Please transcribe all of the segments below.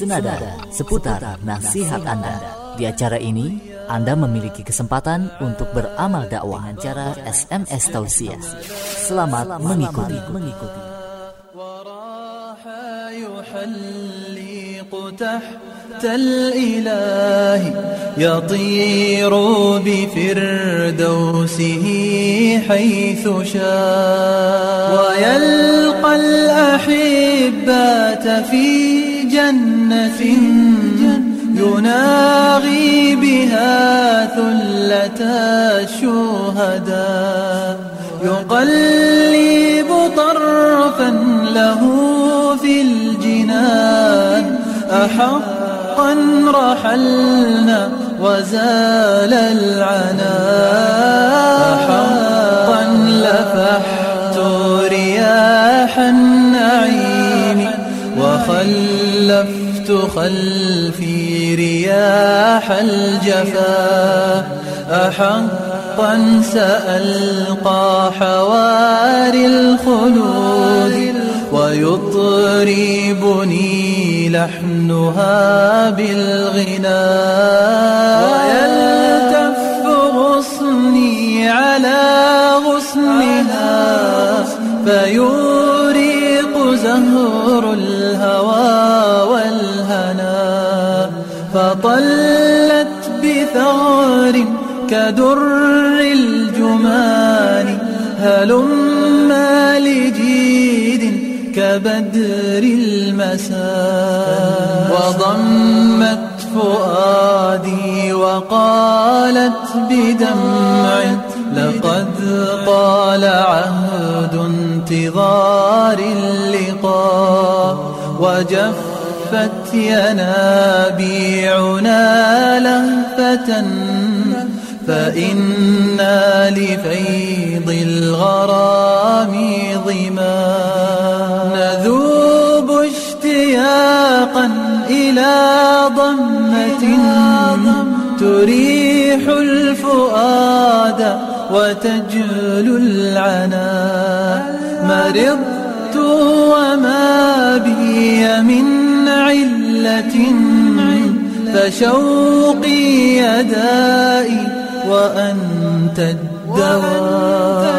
senada seputar nasihat Anda. Di acara ini, Anda memiliki kesempatan untuk beramal dakwah dengan cara SMS tausiah. Selamat mengikuti. mengikuti. تحت الإله يطير بفردوسه حيث شاء ويلقى الأحبات في جنة يناغي بها ثلة الشهداء. يقلب طرفا له في الجنان. أحقا رحلنا وزال العنا أحقا لفحت رياح خلفي رياح الجفا أحقا سألقى حواري الخلود ويطربني لحنها بالغنى. ويلتف غصني على غصنها فيوريق زهر الهوى. فطلت بثغر كدر الجمان هلما لجيد كبدر المساء. وضمت فؤادي وقالت بدمع لقد طال عهد انتظار اللقاء وجفت ينابيعنا لهفة فإنا لفيض الغرام ظما. نذوب اشتياقا إلى ضمة تريح الفؤاد وتجلو العنا. مرضت وما بي من فشوقي يدائي وأنت الدواء.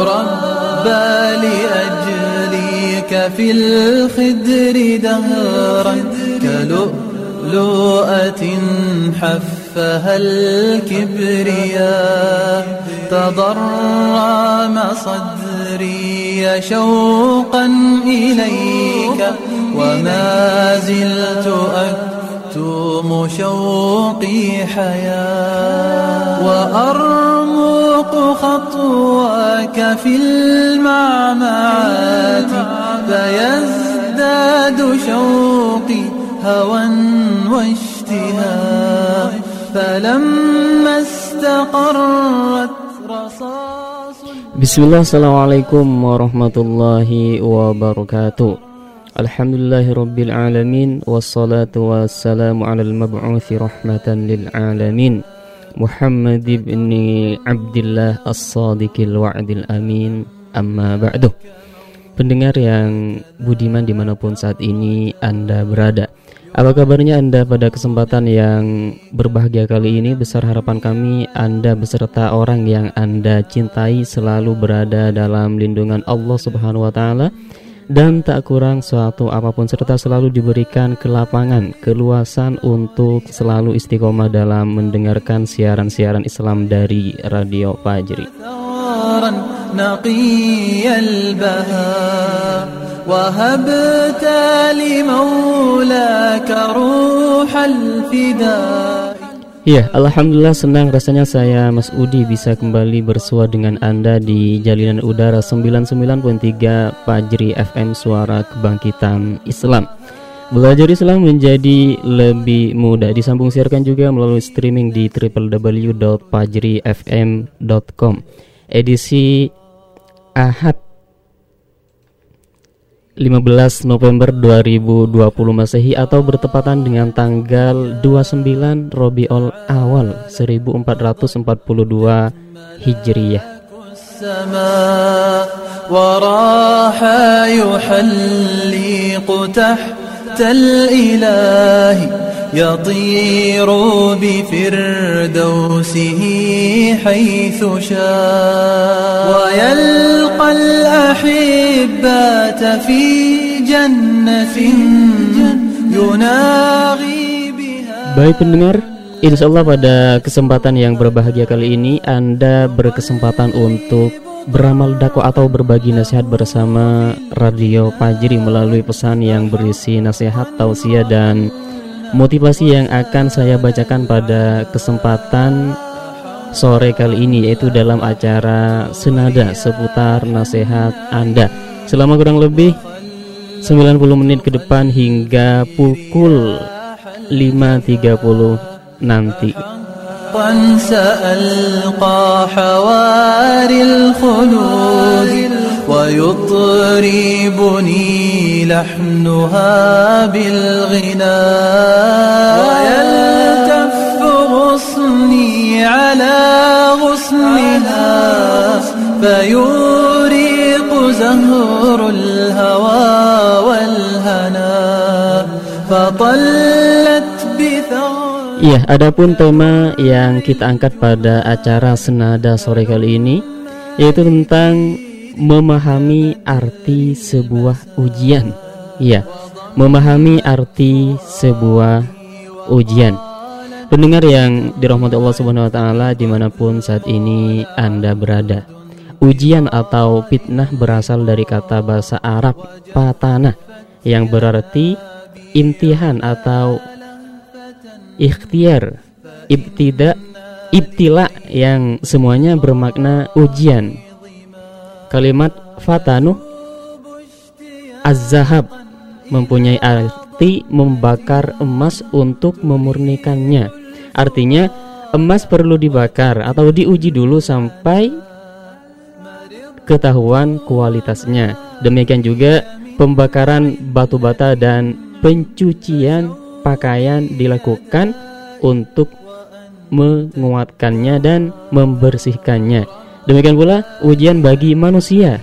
ربى لأجليك في الخدر دهرا كلؤلؤة حفها الكبرياء. تضرم صدري شوقا إليك وما زلت أكتم شوقي حياة وأرمق خطواك في المعمعات فيزداد شوقي هوى واشتهاء فلما استقرت رصاص Bismillah, Assalamualaikum warahmatullahi wabarakatuh. Alhamdulillahi rabbil alamin Wassalatu wassalamu ala al-mab'uthi rahmatan lil alamin. Muhammad ibn Abdullah as-sadiqil wa'dil amin Amma ba'du. Pendengar yang budiman di mana pun saat ini Anda berada apa kabarnya Anda pada kesempatan yang berbahagia kali ini? Besar harapan kami Anda beserta orang yang Anda cintai selalu berada dalam lindungan Allah Subhanahu wa taala dan tak kurang suatu apa pun serta selalu diberikan kelapangan, keluasan untuk selalu istiqomah dalam mendengarkan siaran-siaran Islam dari Radio Fajri. ثارا نقي البهاء وهبت لمولاك روح الفداء Ya, Alhamdulillah senang rasanya saya Mas Udi bisa kembali bersua dengan Anda di jalinan udara 99.3 Fajri FM Suara Kebangkitan Islam. Belajar Islam menjadi lebih mudah disambung siarkan juga melalui streaming di www.fajrifm.com. Edisi Ahad 15 November 2020 Masehi atau bertepatan dengan tanggal 29 Robiul Awal 1442 Hijriyah. السماء وراح يحلق تحت الإله يطير بفردوسه حيث شاء ويلقى الأحبات في جنة يناغي بها Baik pendengar, insya Allah pada kesempatan yang berbahagia kali ini Anda berkesempatan untuk beramal dakwah atau berbagi nasihat bersama Radio Fajri melalui pesan yang berisi nasihat, tausiah dan motivasi yang akan saya bacakan pada kesempatan sore kali ini yaitu dalam acara Senada seputar nasihat Anda. Selama kurang lebih 90 menit ke depan hingga pukul 5.30 nanti. حقا سألقى حواري الخلود ويطربني لحنها بالغنى ويلتف غصني على غصنها فيوريق زهر الهوى والهنا فطلت بثغر Iya, adapun tema yang kita angkat pada acara Senada sore kali ini yaitu tentang memahami arti sebuah ujian. Iya, memahami arti sebuah ujian. Pendengar yang dirahmati Allah Subhanahu wa taala di mana pun saat ini Anda berada. Ujian atau fitnah berasal dari kata bahasa Arab patana yang berarti imtihan atau ikhtiar, ibtida, ibtila yang semuanya bermakna ujian. Kalimat fatanu az-zahab mempunyai arti membakar emas untuk memurnikannya. Artinya emas perlu dibakar atau diuji dulu sampai ketahuan kualitasnya. Demikian juga pembakaran batu bata dan pencucian pakaian dilakukan untuk menguatkannya dan membersihkannya. Demikian pula ujian bagi manusia.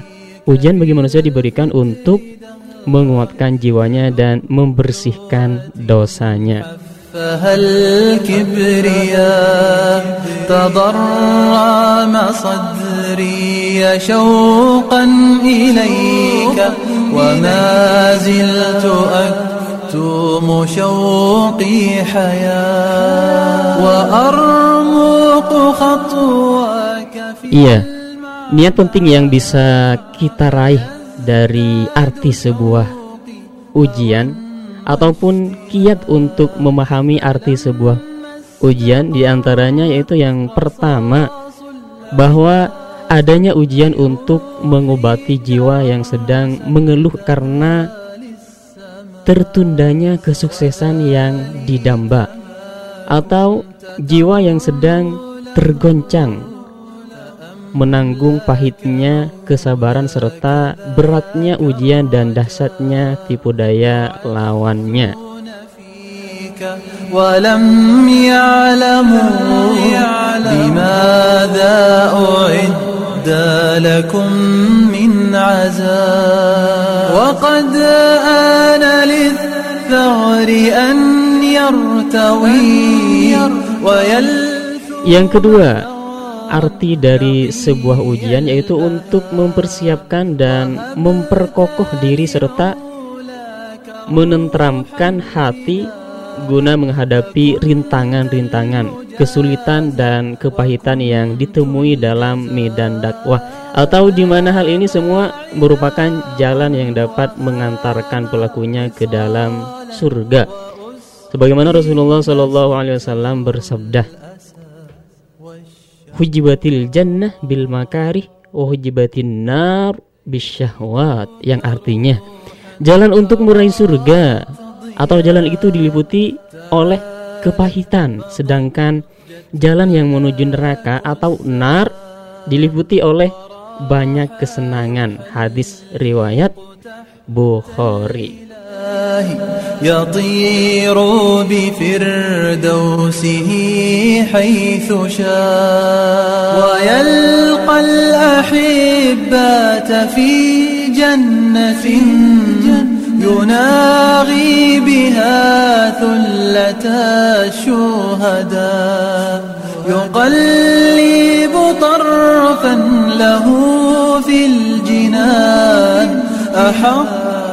Ujian bagi manusia diberikan untuk menguatkan jiwanya dan membersihkan dosanya. فهل كبرياء تضرم صدري شوقا إليك وما زلت أكتم شوقي حياة وأرمق خطواك في Iya, niat penting yang bisa kita raih dari arti sebuah ujian ataupun kiat untuk memahami arti sebuah ujian di antaranya yaitu yang pertama bahwa adanya ujian untuk mengobati jiwa yang sedang mengeluh karena tertundanya kesuksesan yang didamba atau jiwa yang sedang tergoncang menanggung pahitnya kesabaran serta beratnya ujian dan dahsyatnya tipu daya lawannya. فيك ولم يعلموا بماذا أعد لكم من عذاب وقد آن للثغر أن يرتوي ويلث Yang kedua, arti dari sebuah ujian yaitu untuk mempersiapkan dan memperkokoh diri serta menenteramkan hati guna menghadapi rintangan-rintangan, kesulitan dan kepahitan yang ditemui dalam medan dakwah atau di mana hal ini semua merupakan jalan yang dapat mengantarkan pelakunya ke dalam surga. Sebagaimana Rasulullah Shallallahu alaihi wasallam bersabda, hujibatil jannah bil makarih wa hujibatin nar bisyahwat yang artinya jalan untuk meraih surga atau jalan itu diliputi oleh kepahitan. Sedangkan jalan yang menuju neraka atau nar diliputi oleh banyak kesenangan. Hadis riwayat Bukhari يطير بفردوسه حيث شاء. ويلقى الأحبات في جنة يناغي بها ثلة الشهداء. يقلب طرفا له في الجنان.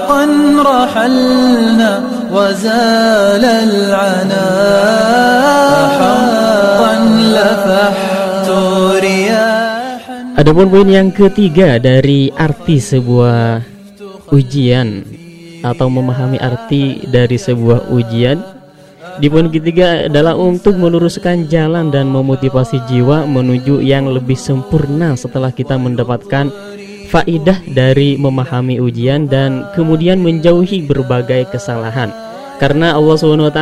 أحقا رحلنا وزال العنا أحقا لفحت رياحا Adapun poin yang ketiga dari arti sebuah ujian atau memahami arti dari sebuah ujian di poin ketiga adalah untuk meluruskan jalan dan memotivasi jiwa menuju yang lebih sempurna setelah kita mendapatkan faidah dari memahami ujian dan kemudian menjauhi berbagai kesalahan. Karena Allah SWT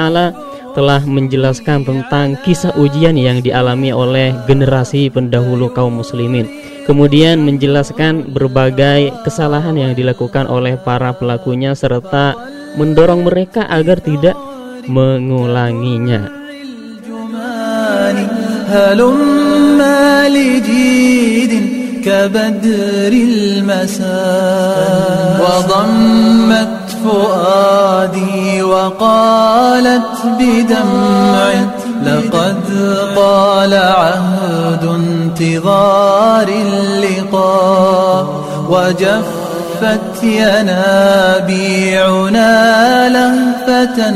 telah menjelaskan tentang kisah ujian yang dialami oleh generasi pendahulu kaum muslimin. Kemudian menjelaskan berbagai kesalahan yang dilakukan oleh para pelakunya serta mendorong mereka agar tidak mengulanginya. الجمان هلم لجيد كبدر المساء وضمت فؤادي وقالت بدمع لقد طال عهد انتظار اللقاء وجفت ينابيعنا لهفة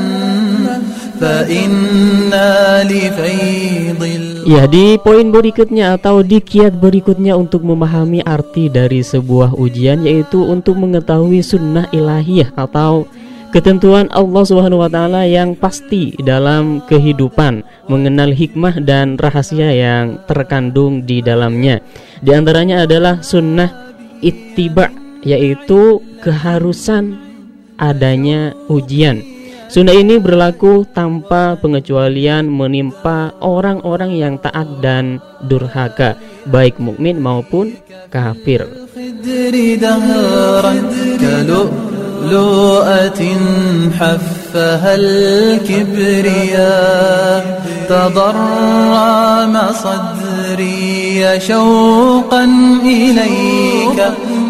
فإنا لفيض Ya, di poin berikutnya atau di kiat berikutnya untuk memahami arti dari sebuah ujian yaitu untuk mengetahui sunnah ilahiyah atau ketentuan Allah Subhanahu wa taala yang pasti dalam kehidupan, mengenal hikmah dan rahasia yang terkandung di dalamnya. Di antaranya adalah sunnah ittiba yaitu keharusan adanya ujian. Sunnah ini berlaku tanpa pengecualian menimpa orang-orang yang taat dan durhaka, baik mukmin maupun kafir. الخدر دهرا كلؤلؤة حفها الكبرياء تضرم صدري شوقا إليك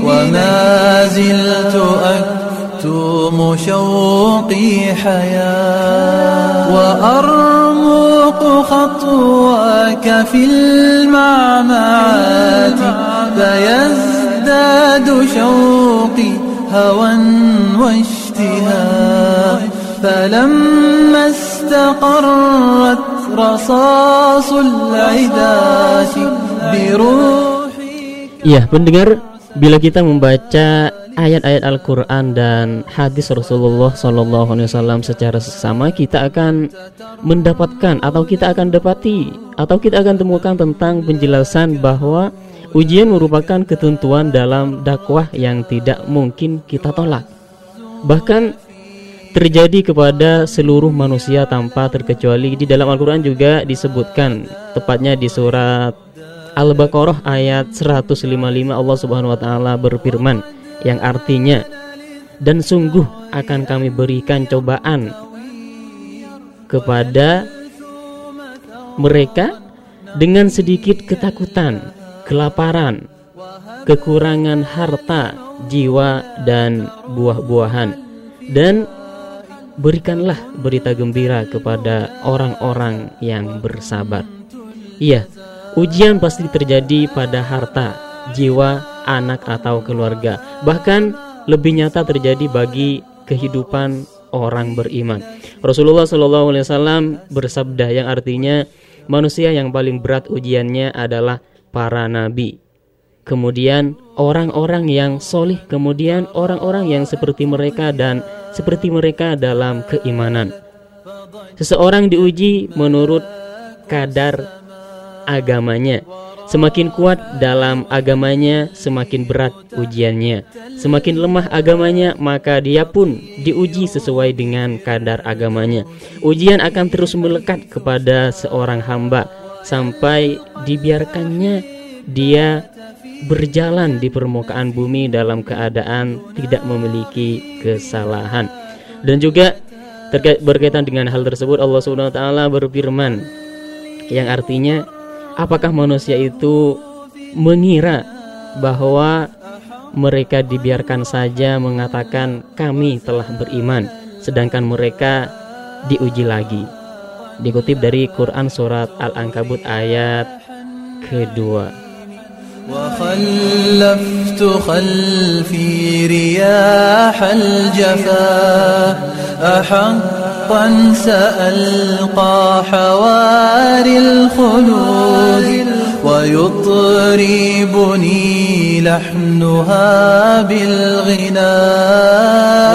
وما زلت أكتم شوقي حياة وأرمق خطواك في المعمعات فيزداد شوقي هوى واشتهاء فلما استقرت رصاص العداة بروحي Iya, pendengar, bila kita membaca ayat-ayat Al-Qur'an dan hadis Rasulullah wasallam secara sesama, kita akan mendapatkan atau kita akan dapati atau kita akan temukan tentang penjelasan bahwa ujian merupakan ketentuan dalam dakwah yang tidak mungkin kita tolak. Bahkan terjadi kepada seluruh manusia tanpa terkecuali di dalam Al-Qur'an juga disebutkan tepatnya di surat Al-Baqarah ayat 155 Allah Subhanahu wa taala berfirman yang artinya dan sungguh akan kami berikan cobaan kepada mereka dengan sedikit ketakutan, kelaparan, kekurangan harta, jiwa dan buah-buahan dan berikanlah berita gembira kepada orang-orang yang bersabar. Iya, ujian pasti terjadi pada harta, jiwa, anak atau keluarga. Bahkan lebih nyata terjadi bagi kehidupan orang beriman. Rasulullah Shallallahu Alaihi Wasallam bersabda yang artinya manusia yang paling berat ujiannya adalah para nabi. Kemudian orang-orang yang solih, kemudian orang-orang yang seperti mereka dan seperti mereka dalam keimanan. Seseorang diuji menurut kadar agamanya. Semakin kuat dalam agamanya, semakin berat ujiannya. Semakin lemah agamanya, maka dia pun diuji sesuai dengan kadar agamanya. Ujian akan terus melekat kepada seorang hamba sampai dibiarkannya dia berjalan di permukaan bumi dalam keadaan tidak memiliki kesalahan. Dan juga terkait berkaitan dengan hal tersebut Allah Subhanahu wa taala berfirman yang artinya apakah manusia itu mengira bahwa mereka dibiarkan saja mengatakan kami telah beriman sedangkan mereka diuji lagi. Dikutip dari Quran surat Al-Ankabut ayat kedua. وخلفت خلفي رياح الجفا سألقى حواري الخلود ويطربني لحنها بالغنى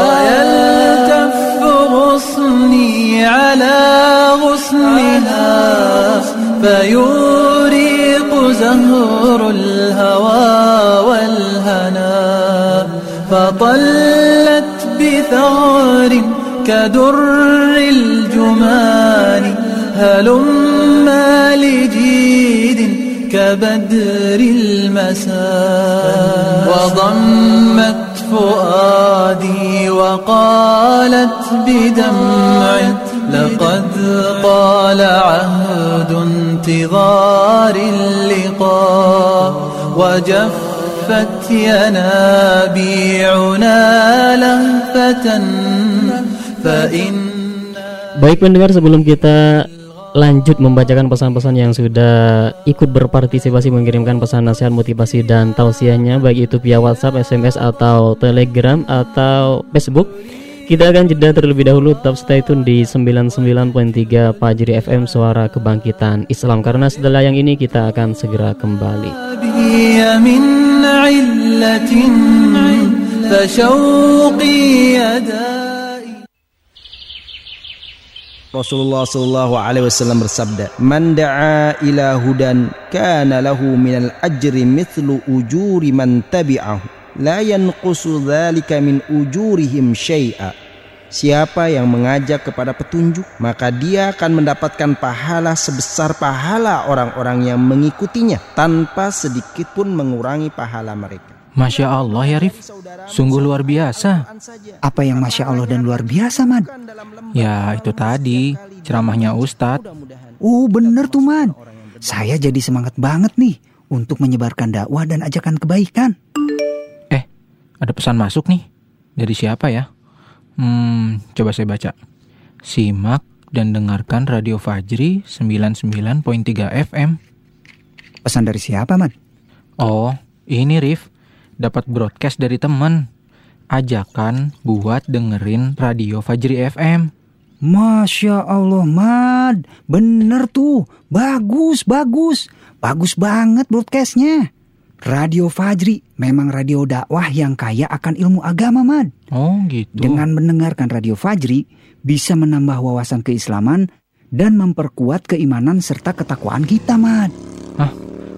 ويلتف غصني على غصنها فيوريق زهر الهوى والهنا فطلت بثغر كدر هلما لجيد كبدر المساء. وضمت فؤادي وقالت بدمع لقد طال عهد انتظار اللقاء وجفت ينابيعنا لهفة فإن Baik pendengar sebelum kita lanjut membacakan pesan-pesan yang sudah ikut berpartisipasi mengirimkan pesan nasihat motivasi dan tausiahnya baik itu via WhatsApp, SMS atau Telegram atau Facebook. Kita akan jeda terlebih dahulu tetap stay tune di 99.3 Pajri FM Suara Kebangkitan Islam karena setelah yang ini kita akan segera kembali. هي من علة فشوقي يدائي Rasulullah Shallallahu Alaihi Wasallam bersabda, "Man da'a ila hudan, kana lahu minal ajri mithlu ujuri man tabi'ahu, la yanqusu dzalika min ujurihim syai'a." Siapa yang mengajak kepada petunjuk, maka dia akan mendapatkan pahala sebesar pahala orang-orang yang mengikutinya tanpa sedikit pun mengurangi pahala mereka. Masya Allah ya Rif, sungguh luar biasa. Apa yang Masya Allah dan luar biasa, Mad? Ya itu tadi, ceramahnya Ustadz. Oh, bener tuh, Mad. Saya jadi semangat banget nih untuk menyebarkan dakwah dan ajakan kebaikan. Eh, ada pesan masuk nih. Dari siapa ya? Hmm, coba saya baca. Simak dan dengarkan Radio Fajri 99.3 FM. Pesan dari siapa, Mad? Oh, ini Rif. Dapat broadcast dari temen. Ajakan buat dengerin Radio Fajri FM. Masya Allah, Mad. Bener tuh. Bagus, bagus. Bagus banget broadcastnya. Radio Fajri memang radio dakwah yang kaya akan ilmu agama, Mad. Oh gitu. Dengan mendengarkan Radio Fajri, bisa menambah wawasan keislaman dan memperkuat keimanan serta ketakwaan kita, Mad. Hah,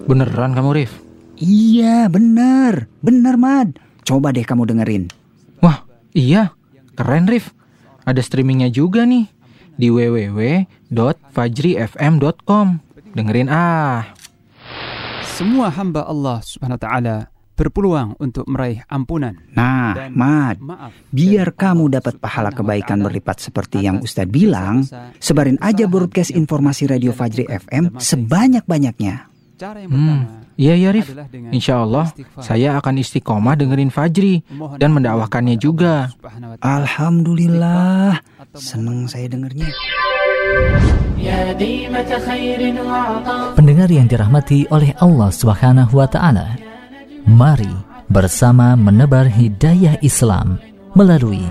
beneran kamu Rif? Iya, bener. Bener, Mad. Coba deh kamu dengerin. Wah, iya. Keren Rif. Ada streamingnya juga nih. Di www.fajrifm.com Dengerin ah. Semua hamba Allah Subhanahu wa taala berpeluang untuk meraih ampunan. Nah, Dan Mad, maaf biar kamu dapat pahala kebaikan berlipat seperti yang Ustadz bilang, sebarin aja broadcast informasi Radio Fajri FM sebanyak-banyaknya. Cara yang Hmm, pertama iya ya Rif. adalah dengan Insya Allah saya akan istiqomah dengerin Fajri Mohon dan mendakwahkannya juga. Alhamdulillah, Atau seneng saya dengernya. Pendengar yang dirahmati oleh Allah Subhanahu wa taala. Mari bersama menebar hidayah Islam melalui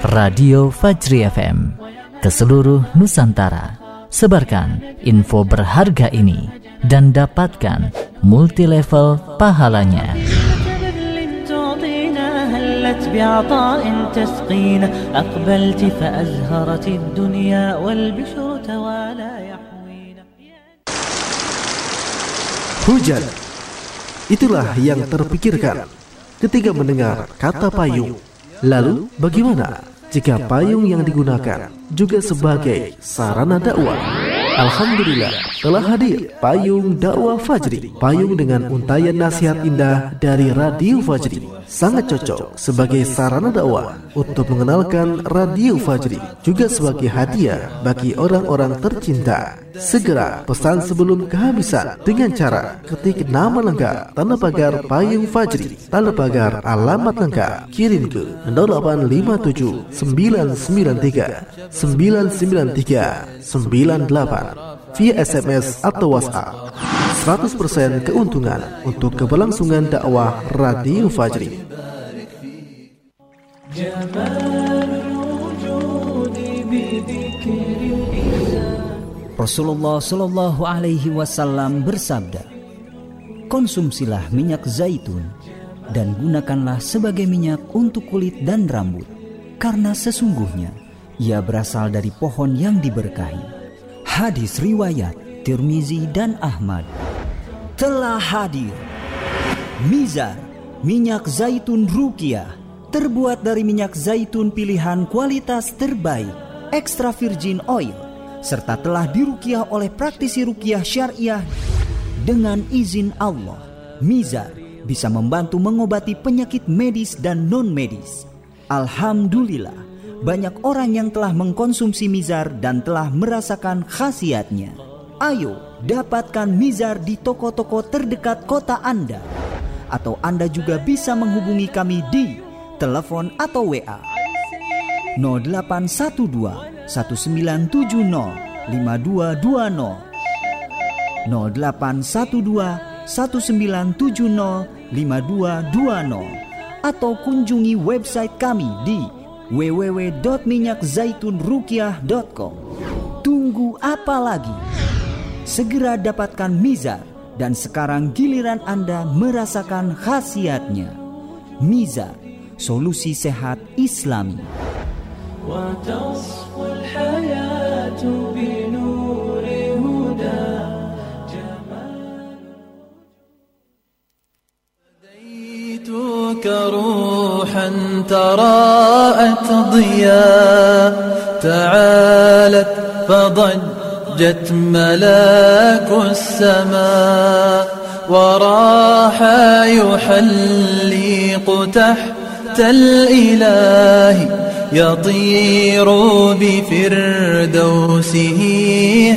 Radio Fajri FM ke seluruh Nusantara. Sebarkan info berharga ini dan dapatkan multi level pahalanya. بذل تعطينا هلت بعطاء تسقينا أقبلت فأزهرت الدنيا والبشر توالى يحوينا Hujan. Itulah yang terpikirkan ketika mendengar kata payung. Lalu bagaimana jika payung yang digunakan juga sebagai sarana dakwah? Alhamdulillah telah hadir payung dakwah Fajri. Payung dengan untayan nasihat indah dari Radio Fajri. Sangat cocok sebagai sarana dakwah untuk mengenalkan Radio Fajri. Juga sebagai hadiah bagi orang-orang tercinta Segera pesan sebelum kehabisan dengan cara ketik nama lengkap tanda pagar payung Fajri tanda pagar alamat lengkap kirim ke 0857 993 993 98 via SMS atau WhatsApp 100% keuntungan untuk keberlangsungan dakwah Radio Fajri. Rasulullah Shallallahu Alaihi Wasallam bersabda, konsumsilah minyak zaitun dan gunakanlah sebagai minyak untuk kulit dan rambut, karena sesungguhnya ia berasal dari pohon yang diberkahi. Hadis riwayat Tirmizi dan Ahmad telah hadir. Mizar, minyak zaitun rukiah, terbuat dari minyak zaitun pilihan kualitas terbaik, extra virgin oil, serta telah dirukiah oleh praktisi rukiah syariah dengan izin Allah. Mizar bisa membantu mengobati penyakit medis dan non-medis. Alhamdulillah, banyak orang yang telah mengkonsumsi mizar dan telah merasakan khasiatnya. Ayo, dapatkan mizar di toko-toko terdekat kota Anda. Atau Anda juga bisa menghubungi kami di telepon atau WA 0812 1970 5220 0812 1970 5220 atau kunjungi website kami di www.minyakzaitunrukiah.com Tunggu apa lagi? Segera dapatkan Mizar dan sekarang giliran Anda merasakan khasiatnya. Mizar, solusi sehat Islami. روحا تراءت ضياء تعالت فضجت ملاك السماء وراح يحلق تحت الإله يطير بفردوسه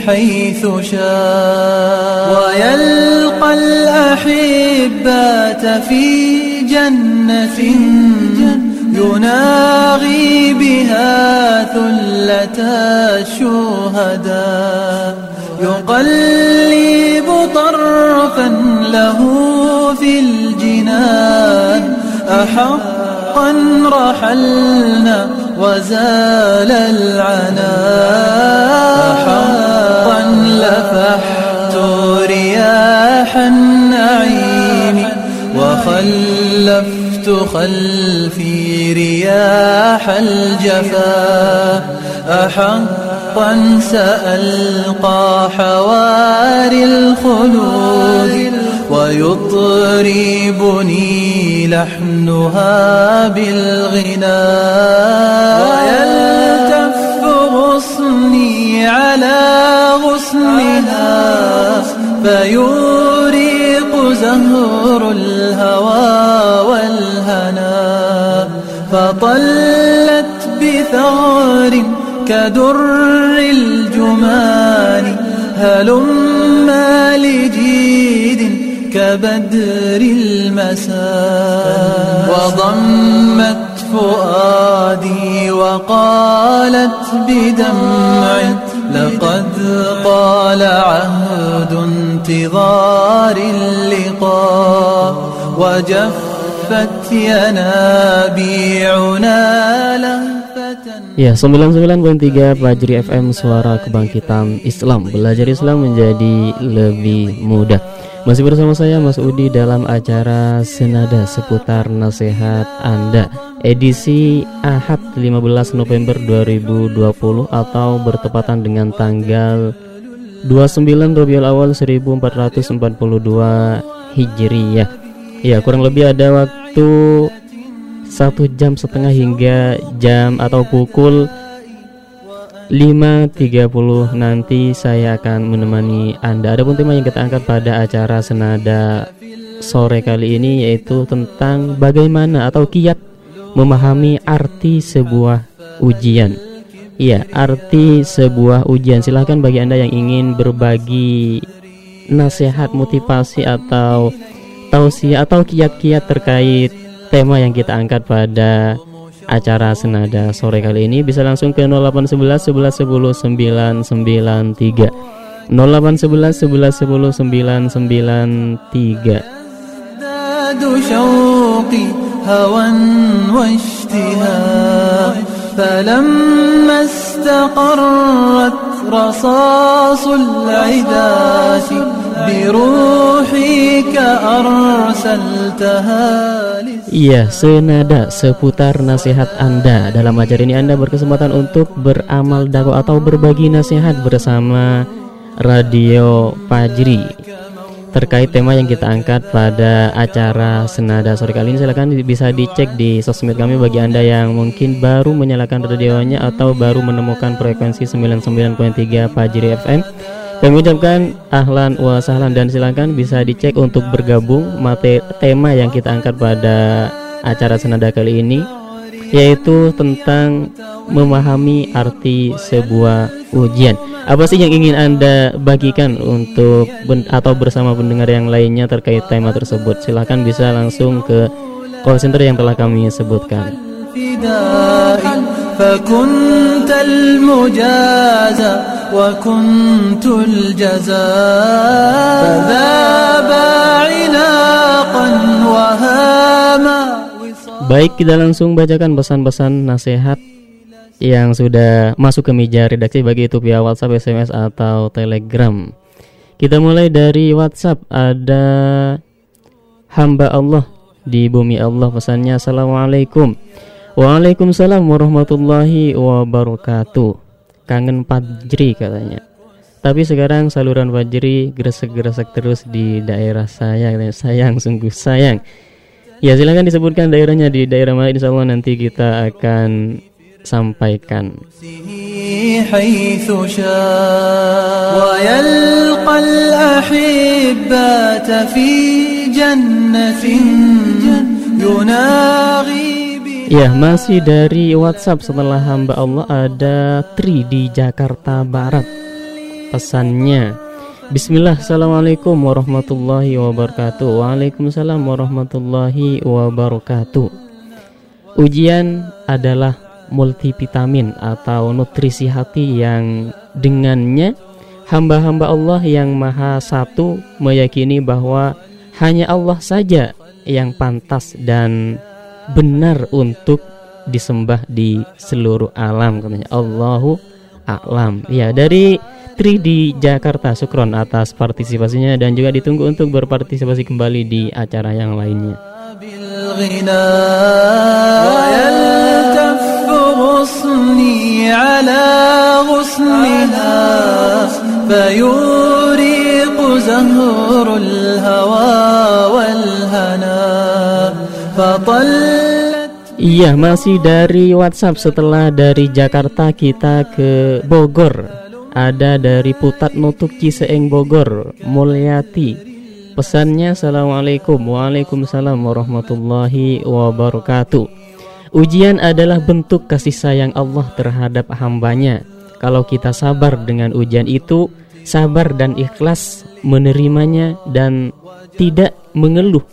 حيث شاء. ويلقى الأحبات في جنة يناغي بها ثلة الشهداء يقلب طرفا له في الجنان. أحقا رحلنا وزال العنا أحقا لفحت رياح النعيم وخلفت خلفي رياح الجفا. أحقا سألقى حواري الخلود ويطربني لحنها بالغناء ويلتف غصني على غصنها فيوريق زهر الهوى. فطلت بثغر كدر الجمان هلم لجيد كبدر المساء وضمت فؤادي وقالت بدمع لقد طال عهد انتظار اللقاء لهفة Ya, 99.3 Fajri FM Suara Kebangkitan Islam. Belajar Islam menjadi lebih mudah. Masih bersama saya Mas Udi dalam acara Senada seputar nasihat Anda. Edisi Ahad 15 November 2020 Atau bertepatan dengan tanggal 29 Rabiul Awal 1442 Hijriyah Ya, kurang lebih ada waktu satu jam setengah hingga jam atau pukul 5.30 nanti saya akan menemani Anda. Ada pun tema yang kita angkat pada acara Senada sore kali ini yaitu tentang bagaimana atau kiat memahami arti sebuah ujian. Iya, arti sebuah ujian. Silahkan bagi Anda yang ingin berbagi nasihat, motivasi atau tausiah atau kiat-kiat terkait tema yang kita angkat pada acara senada sore kali ini bisa langsung ke 0811 11 10 993 0811 11 10 993 شوقي هوى واشتهاء فلما استقرت رصاص العداة بروحك أرسلتها Iya, senada seputar nasihat Anda. Dalam acara ini Anda berkesempatan untuk beramal dakwah atau berbagi nasihat bersama Radio Fajri terkait tema yang kita angkat pada acara Senada. Sore kali ini silahkan bisa dicek di sosmed kami bagi Anda yang mungkin baru menyalakan radionya atau baru menemukan frekuensi 99.3 Fajri FM kami ucapkan ahlan wa sahlan dan silakan bisa dicek untuk bergabung materi tema yang kita angkat pada acara Senada kali ini yaitu tentang memahami arti sebuah ujian. Apa sih yang ingin Anda bagikan untuk atau bersama pendengar yang lainnya terkait tema tersebut? Silahkan bisa langsung ke call center yang telah kami sebutkan. Baik, kita langsung bacakan pesan-pesan nasihat yang sudah masuk ke meja redaksi bagi itu via WhatsApp, SMS atau Telegram. Kita mulai dari WhatsApp. Ada hamba Allah di bumi Allah pesannya Assalamualaikum. Waalaikumsalam warahmatullahi wabarakatuh. Kangen Fajri katanya. Tapi sekarang saluran Fajri gresek-gresek terus di daerah saya Sayang, sungguh sayang Ya silahkan disebutkan daerahnya di daerah mana Insya Allah nanti kita akan sampaikan. Ya masih dari WhatsApp setelah hamba Allah ada Tri di Jakarta Barat Pesannya Bismillah, Assalamualaikum warahmatullahi wabarakatuh. Waalaikumsalam warahmatullahi wabarakatuh. Ujian adalah multivitamin atau nutrisi hati yang dengannya hamba-hamba Allah yang maha satu meyakini bahwa hanya Allah saja yang pantas dan benar untuk disembah di seluruh alam katanya. Allahu a'lam ya dari Tri di Jakarta Sukron atas partisipasinya dan juga ditunggu untuk berpartisipasi kembali di acara yang lainnya. Iya masih dari WhatsApp. Setelah dari Jakarta kita ke Bogor. Ada dari Putat Nutuk Ciseeng Bogor Mulyati. Pesannya Assalamualaikum. Waalaikumsalam warahmatullahi wabarakatuh. Ujian adalah bentuk kasih sayang Allah terhadap hambanya. Kalau kita sabar dengan ujian itu Sabar dan ikhlas menerimanya dan tidak mengeluh.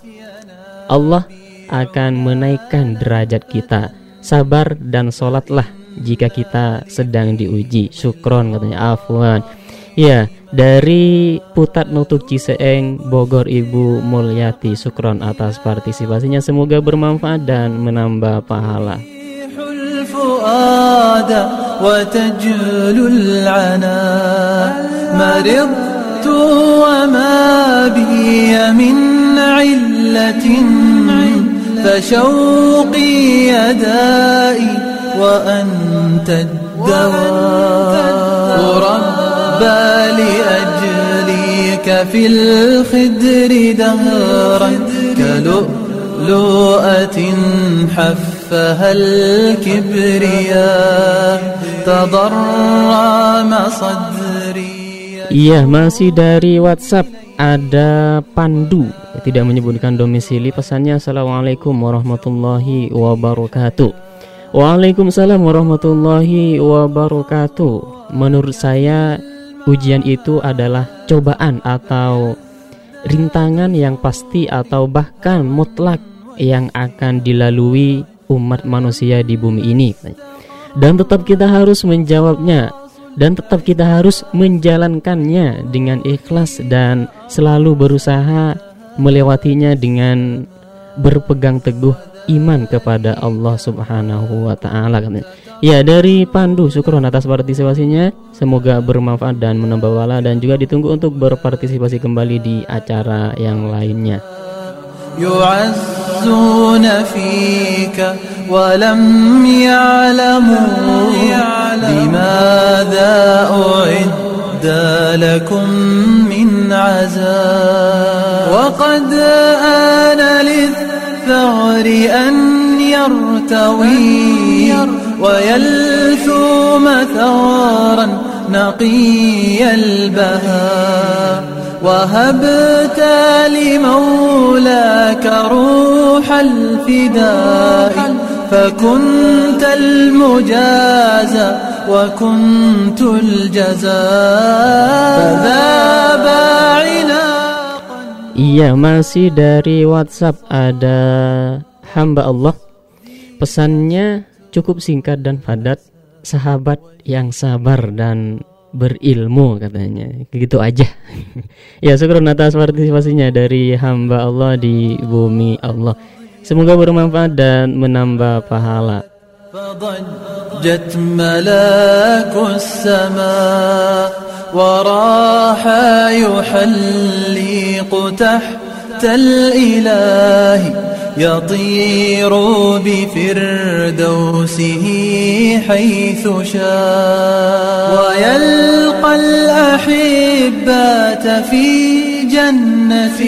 Allah akan menaikkan derajat kita Sabar dan sholatlah jika kita sedang diuji. Syukron katanya afwan. Ya, dari Putat Nutuk Ciseeng, Bogor Ibu Mulyati Sukron atas partisipasinya semoga bermanfaat dan menambah pahala. وأنت الدواء؟ ربى لأجليك في الخدر دهرا كلؤلؤة حفها الكبرياء تضرم صدري Iya masih dari WhatsApp ada Pandu tidak menyebutkan domisili pesannya Assalamualaikum warahmatullahi wabarakatuh Waalaikumsalam warahmatullahi wabarakatuh. Menurut saya ujian itu adalah cobaan atau rintangan yang pasti atau bahkan mutlak yang akan dilalui umat manusia di bumi ini. Dan tetap kita harus menjawabnya dan tetap kita harus menjalankannya dengan ikhlas dan selalu berusaha melewatinya dengan berpegang teguh iman kepada Allah Subhanahu wa taala Ya, dari Pandu syukur atas partisipasinya. Semoga bermanfaat dan menambah wala dan juga ditunggu untuk berpartisipasi kembali di acara yang lainnya. يعزون فيك ولم يعلموا لماذا أعد لكم من عذاب وقد آن للثغر أن يرتوي ويلثوم ثغرا نقي البهاء وهبت لمولاك روح الفداء فكنت المجازى وكنت الجزاء فذاب Iya masih dari WhatsApp ada hamba Allah Pesannya cukup singkat dan padat Sahabat yang sabar dan berilmu katanya gitu aja ya syukur atas partisipasinya dari hamba Allah di bumi Allah semoga bermanfaat dan menambah pahala فضجت ملاك السماء وراح يحلق تحت الإله يطير بفردوسه حيث شاء ويلقى الأحبات في جنة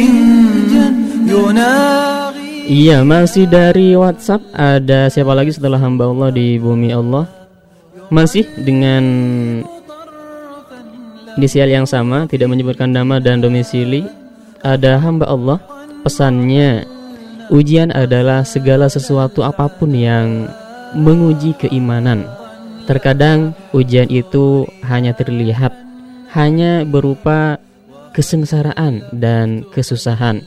يناغي Iya masih dari WhatsApp ada siapa lagi setelah hamba Allah di bumi Allah Masih dengan inisial yang sama tidak menyebutkan nama dan domisili Ada hamba Allah pesannya Ujian adalah segala sesuatu apa pun yang menguji keimanan. Terkadang ujian itu hanya terlihat, hanya berupa kesengsaraan dan kesusahan.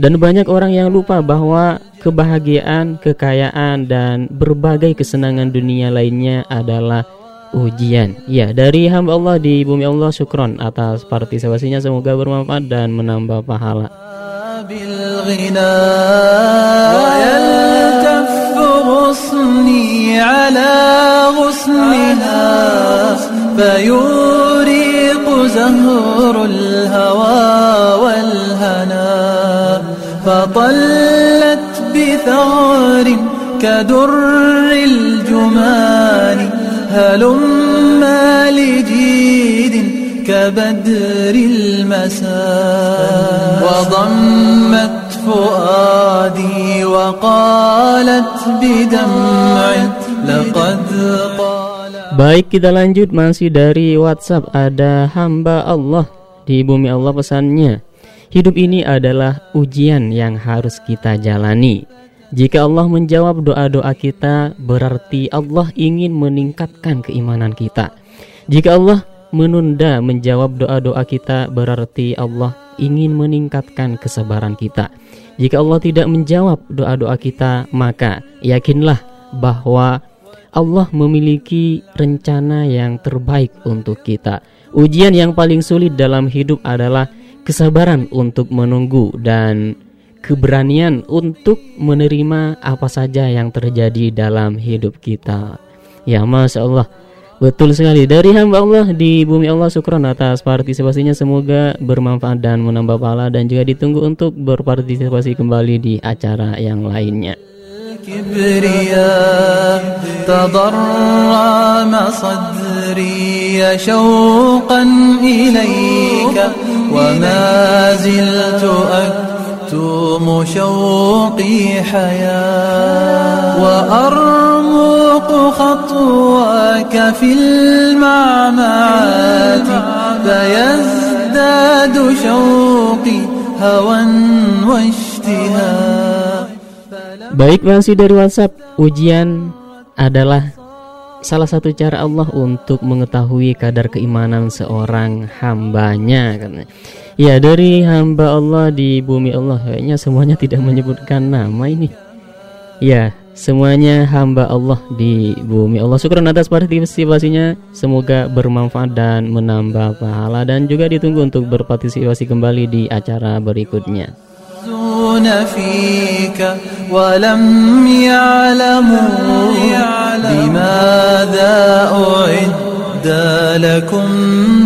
Dan banyak orang yang lupa bahwa kebahagiaan, kekayaan, dan berbagai kesenangan dunia lainnya adalah ujian. Ya, dari hamba Allah di bumi Allah syukron atas partisipasinya semoga bermanfaat dan menambah pahala. بالغنى ويلتف غصني على غصنها فيوريق زهر الهوى والهنا. فطلت بثغر كدر الجمان هلم لجيد كبدر المساء. وضمت فؤادي وقالت بدمع لقد Baik kita lanjut masih dari WhatsApp ada hamba Allah di bumi Allah pesannya Hidup ini adalah ujian yang harus kita jalani Jika Allah menjawab doa-doa kita berarti Allah ingin meningkatkan keimanan kita Jika Allah menunda menjawab doa-doa kita berarti Allah ingin meningkatkan kesabaran kita. Jika Allah tidak menjawab doa-doa kita, maka yakinlah bahwa Allah memiliki rencana yang terbaik untuk kita. Ujian yang paling sulit dalam hidup adalah kesabaran untuk menunggu dan keberanian untuk menerima apa saja yang terjadi dalam hidup kita. Ya, masya Allah. Betul sekali dari hamba Allah di bumi Allah syukron atas partisipasinya semoga bermanfaat dan menambah pahala dan juga ditunggu untuk berpartisipasi kembali di acara yang lainnya. أكتم شوقي حياة وأرمق خطواك في المعمعات فيزداد شوقي هوى واشتهاء Baik masih dari WhatsApp ujian adalah salah satu cara Allah untuk mengetahui kadar keimanan seorang hambanya katanya. Ya dari hamba Allah di bumi Allah kayaknya semuanya tidak menyebutkan nama ini. Ya semuanya hamba Allah di bumi Allah. Syukur atas partisipasinya. Semoga bermanfaat dan menambah pahala dan juga ditunggu untuk berpartisipasi kembali di acara berikutnya. فيك ولم يعلموا بماذا أعد لكم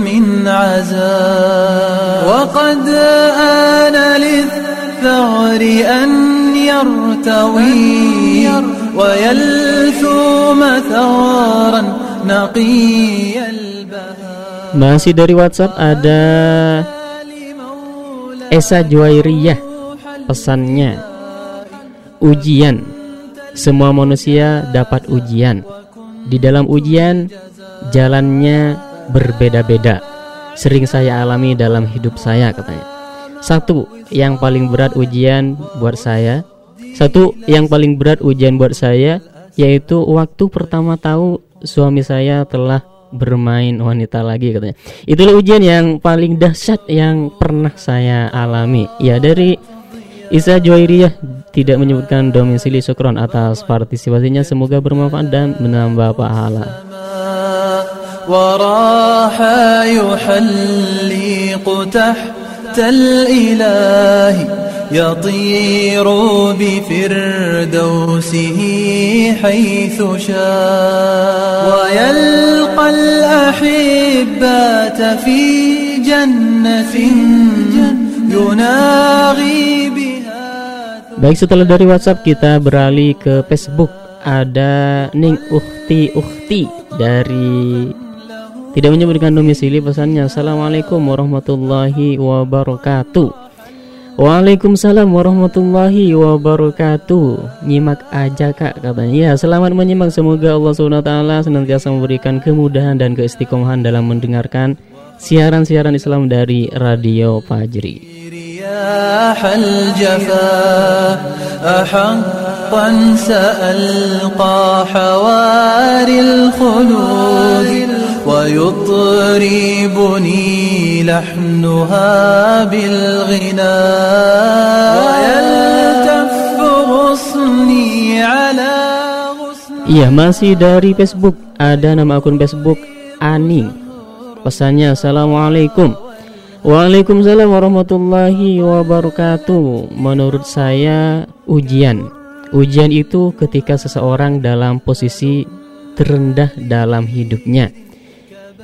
من عذاب وقد آن للثغر أن يرتوي ويلثوم ثغرا نقي البهاء Masih dari WhatsApp ada Esa Juwairiyah pesannya ujian semua manusia dapat ujian di dalam ujian jalannya berbeda-beda sering saya alami dalam hidup saya katanya satu yang paling berat ujian buat saya satu yang paling berat ujian buat saya yaitu waktu pertama tahu suami saya telah bermain wanita lagi katanya itulah ujian yang paling dahsyat yang pernah saya alami ya dari Isa Juwairiyah tidak menyebutkan domisili Sukron atas partisipasinya semoga bermanfaat dan menambah pahala. وراح يحلق تحت الإله يطير بفردوسه حيث شاء ويلقى الأحبات في جنة يناغي بها Baik setelah dari WhatsApp kita beralih ke Facebook ada Ning Ukti Ukti dari tidak menyebutkan domisili pesannya Assalamualaikum warahmatullahi wabarakatuh Waalaikumsalam warahmatullahi wabarakatuh Nyimak aja kak katanya Ya selamat menyimak Semoga Allah SWT senantiasa memberikan kemudahan dan keistiqomahan dalam mendengarkan Siaran-siaran Islam dari Radio Fajri رياح الجفا أحقا سألقى حواري الخلود ويطربني لحنها بالغناء ويلتف غصني على Iya masih dari Facebook Ada nama akun Facebook Ani Pesannya Assalamualaikum Waalaikumsalam warahmatullahi wabarakatuh Menurut saya ujian Ujian itu ketika seseorang dalam posisi terendah dalam hidupnya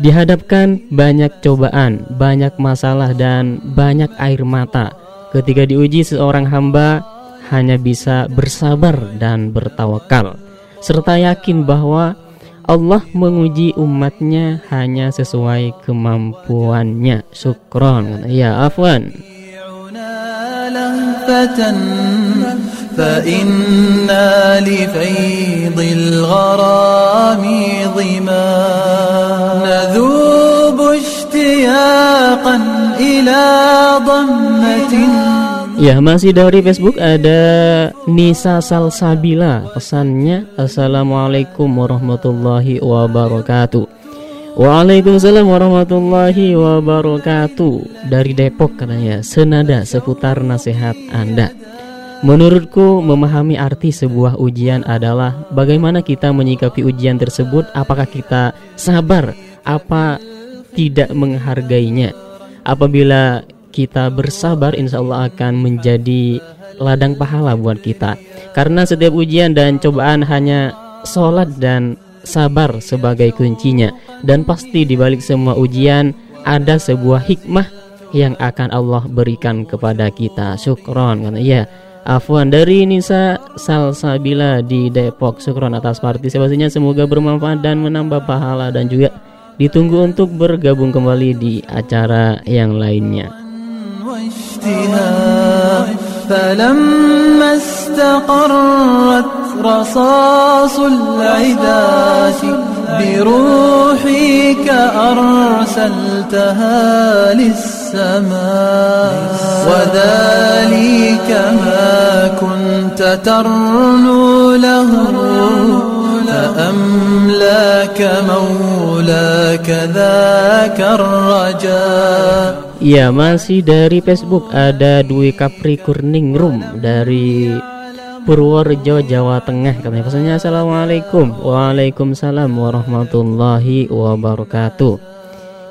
Dihadapkan banyak cobaan, banyak masalah dan banyak air mata Ketika diuji seorang hamba hanya bisa bersabar dan bertawakal Serta yakin bahwa Allah menguji umatnya hanya sesuai kemampuannya. Syukron. Ya, afwan. لهفة فإنا لفيض الغرام ظما نذوب اشتياقا إلى ضمة Ya masih dari Facebook ada Nisa Salsabila Pesannya Assalamualaikum warahmatullahi wabarakatuh Waalaikumsalam warahmatullahi wabarakatuh Dari Depok katanya Senada seputar nasihat Anda Menurutku memahami arti sebuah ujian adalah Bagaimana kita menyikapi ujian tersebut Apakah kita sabar Apa tidak menghargainya. Apabila kita bersabar insya Allah akan menjadi ladang pahala buat kita. Karena setiap ujian dan cobaan hanya sholat dan sabar sebagai kuncinya. Dan pasti di balik semua ujian ada sebuah hikmah yang akan Allah berikan kepada kita. Syukron kan ya Afwan dari Nisa Salsabila di Depok Syukron atas partisipasinya semoga bermanfaat dan menambah pahala dan juga ditunggu untuk bergabung kembali di acara yang lainnya واشتهاء فلما استقرت رصاص العداة بروحك أرسلتها للسماء وذلك ما كنت ترنو له مولاك ذاك الرجاء Ya masih dari Facebook ada Dwi Kapri Kurningrum dari Purworejo Jawa Tengah katanya pesannya Assalamualaikum Waalaikumsalam warahmatullahi wabarakatuh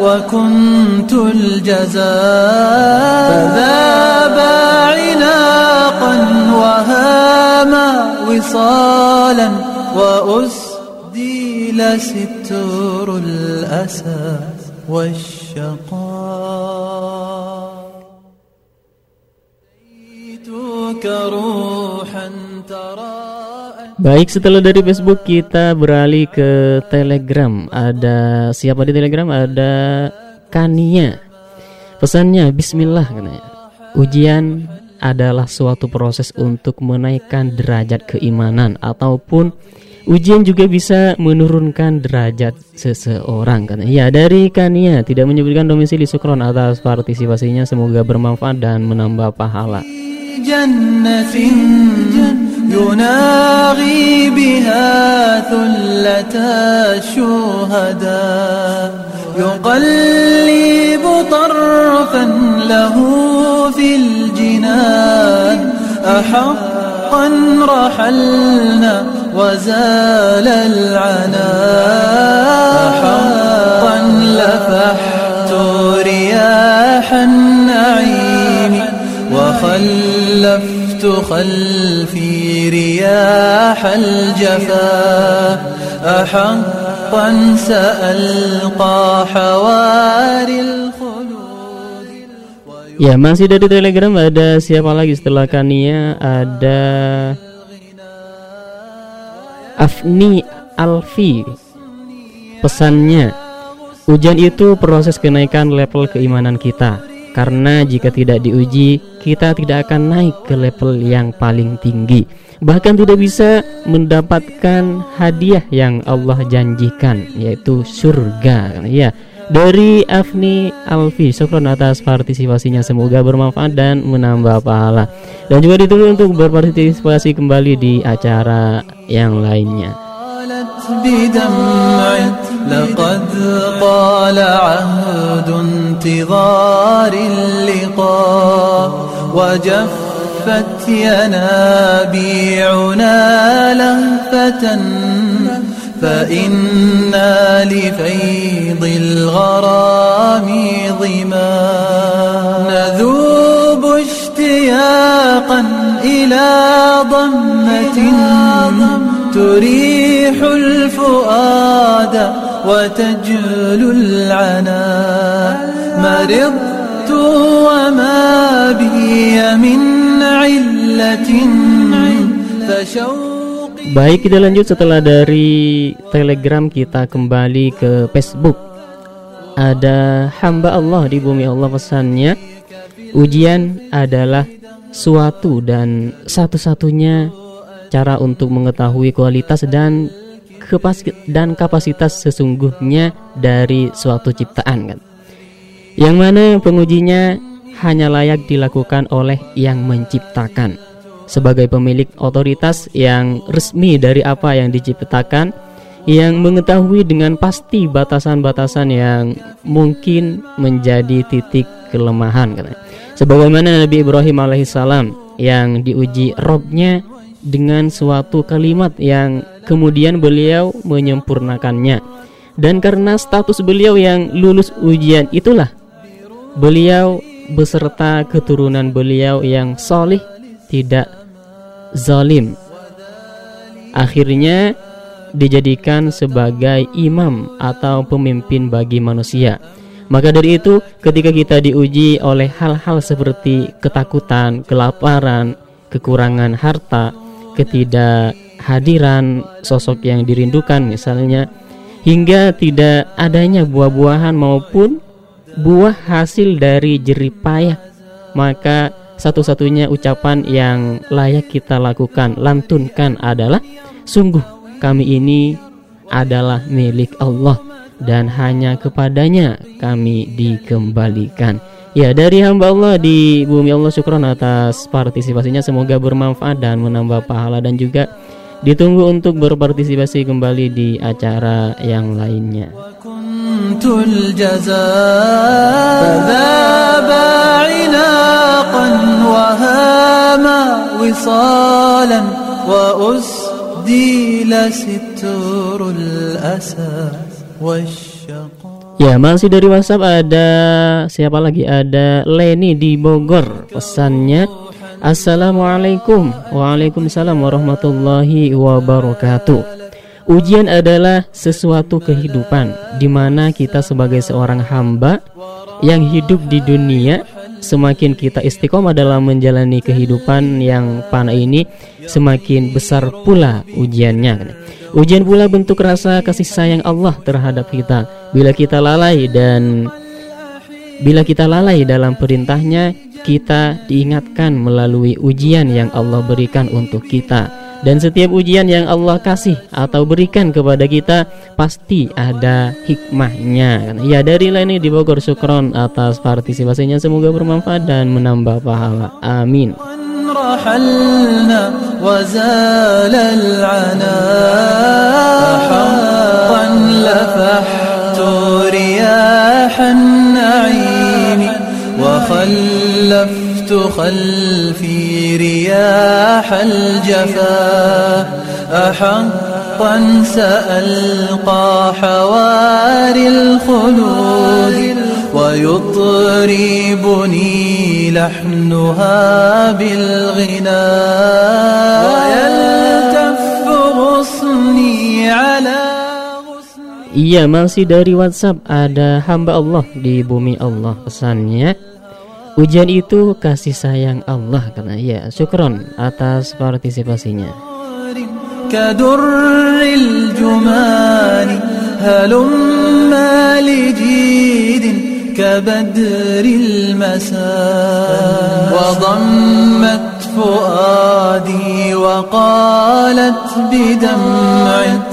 وكنت الجزاء فذاب عناقا وهاما وصالا وأسديل ستر الأسى والشقاء. جئتك روحا تراءى Baik, setelah dari Facebook kita beralih ke Telegram. Ada siapa di Telegram? Ada Kania. Pesannya Bismillah katanya. Ujian adalah suatu proses untuk menaikkan derajat keimanan ataupun ujian juga bisa menurunkan derajat seseorang katanya. Ya, dari Kania tidak menyebutkan domisili Sukron atas partisipasinya semoga bermanfaat dan menambah pahala. يناغي بها ثلة الشهداء. يقلب طرفا له في الجنان. أحقا رحلنا وزال العنا أحقا لفحت رياح النعيم وخلفت خلفي. رياح الجفا أحقا سألقى حواري الخلود Ya masih dari Telegram ada siapa lagi setelah Kania ada Afni Alfi Pesannya Ujian itu proses kenaikan level keimanan kita Karena jika tidak diuji, kita tidak akan naik ke level yang paling tinggi, bahkan tidak bisa mendapatkan hadiah yang Allah janjikan, yaitu surga. Ya, dari Afni Alfi, syukron atas partisipasinya. Semoga bermanfaat dan menambah pahala. Dan juga ditunggu untuk berpartisipasi kembali di acara yang lainnya. لقد طال عهد انتظار اللقاء وجفت ينابيعنا لهفة فإنا لفيض الغرام ظما نذوب اشتياقا إلى ضمة تريح الفؤاد وتجل العنا مرضت وما بي من علة فشوقي Baik kita lanjut setelah dari Telegram kita kembali ke Facebook Ada hamba Allah di bumi Allah pesannya Ujian adalah suatu dan satu-satunya cara untuk mengetahui kualitas dan kepas dan kapasitas sesungguhnya dari suatu ciptaan kan. Yang mana pengujinya hanya layak dilakukan oleh yang menciptakan sebagai pemilik otoritas yang resmi dari apa yang diciptakan yang mengetahui dengan pasti batasan-batasan yang mungkin menjadi titik kelemahan katanya. Sebagaimana Nabi Ibrahim alaihissalam yang diuji robnya dengan suatu kalimat yang kemudian beliau menyempurnakannya. Dan karena status beliau yang lulus ujian itulah beliau beserta keturunan beliau yang solih tidak zalim. Akhirnya dijadikan sebagai imam atau pemimpin bagi manusia. Maka dari itu ketika kita diuji oleh hal-hal seperti ketakutan, kelaparan, kekurangan harta, ketidakhadiran sosok yang dirindukan misalnya hingga tidak adanya buah-buahan maupun buah hasil dari jerih payah maka satu-satunya ucapan yang layak kita lakukan, lantunkan adalah sungguh kami ini adalah milik Allah dan hanya kepadanya kami dikembalikan. Ya dari hamba Allah di bumi Allah syukron atas partisipasinya semoga bermanfaat dan menambah pahala dan juga ditunggu untuk berpartisipasi kembali di acara yang lainnya. Ya masih dari WhatsApp ada siapa lagi? Ada Leni di Bogor pesannya Assalamualaikum. Waalaikumsalam warahmatullahi wabarakatuh. Ujian adalah sesuatu kehidupan di mana kita sebagai seorang hamba yang hidup di dunia semakin kita istiqomah dalam menjalani kehidupan yang panah ini semakin besar pula ujiannya. Ujian pula bentuk rasa kasih sayang Allah terhadap kita bila kita lalai dan bila kita lalai dalam perintahnya kita diingatkan melalui ujian yang Allah berikan untuk kita dan setiap ujian yang Allah kasih atau berikan kepada kita pasti ada hikmahnya. Ya dari lainnya di Bogor Sukron atas partisipasinya semoga bermanfaat dan menambah pahala. Amin. خلفت خلفي رياح الجفا أحقا سألقى حواري الخلود ويطربني لحنها بالغنى ويلتف غصني على Iya masih dari WhatsApp ada hamba Allah di bumi Allah pesannya Ujian itu kasih sayang Allah karena ya syukron atas partisipasinya. كدر الجمان هلم لجيد كبدر المساء وضمت فؤادي وقالت بدمع لقد طال عهد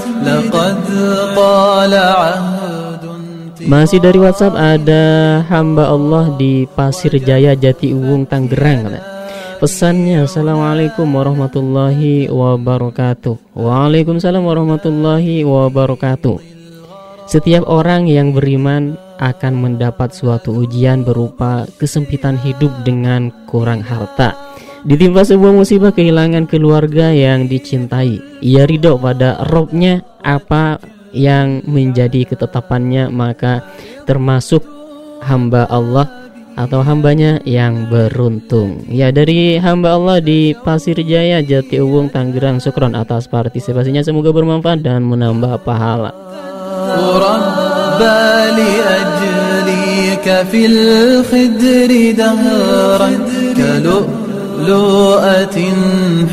masih dari WhatsApp ada hamba Allah di Pasir Jaya Jati Uwung Tanggerang Pesannya Assalamualaikum warahmatullahi wabarakatuh. Waalaikumsalam warahmatullahi wabarakatuh. Setiap orang yang beriman akan mendapat suatu ujian berupa kesempitan hidup dengan kurang harta Ditimpa sebuah musibah kehilangan keluarga yang dicintai. Ia ridho pada robnya apa yang menjadi ketetapannya maka termasuk hamba Allah atau hambanya yang beruntung. Ya dari hamba Allah di Pasir Jaya Jati Uwung Tangerang Sukron atas partisipasinya semoga bermanfaat dan menambah pahala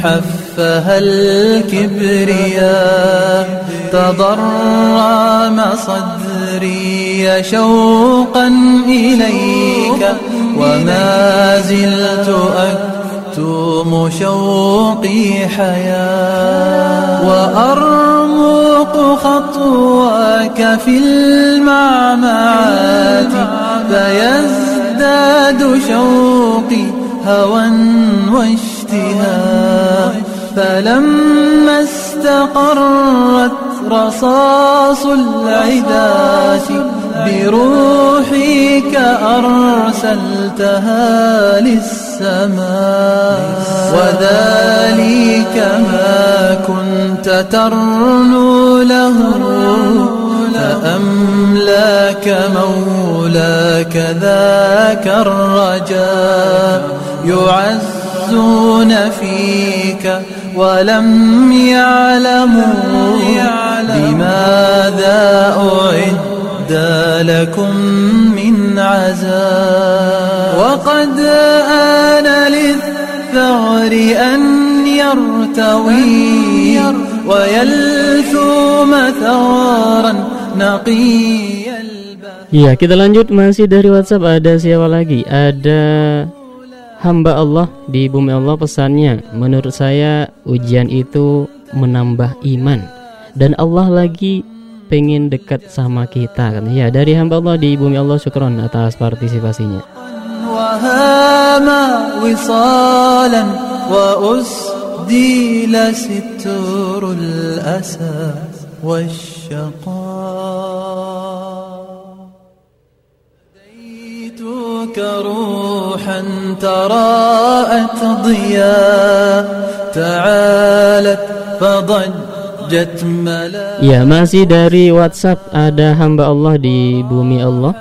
حفها الكبرياء تضرم صدري شوقا إليك وما زلت أكتم شوقي حياة وأرمق خطواك في المعمعات فيزداد شوقي هوى واشتهاء. فلما استقرت رصاص العداة بروحك أرسلتها للسماء. وذلك ما كنت ترنو له. فأملاك مولاك ذاك الرجاء. يعزون فيك ولم يعلموا لماذا أعد لكم من عذاب. وقد آن للثغر أن يرتوي ويلثوم ثغرا نقيا Ya kita lanjut. Masih dari WhatsApp. Ada siapa lagi? Ada hamba Allah di bumi Allah pesannya menurut saya ujian itu menambah iman dan Allah lagi pengen dekat sama kita kan ya dari hamba Allah di bumi Allah syukron atas partisipasinya وهاما وصالا وأسديل ستر الأسى والشقاء هديتك روحا تراءت ضياء تعالت فضجت ملا Ya masih dari WhatsApp ada hamba Allah di bumi Allah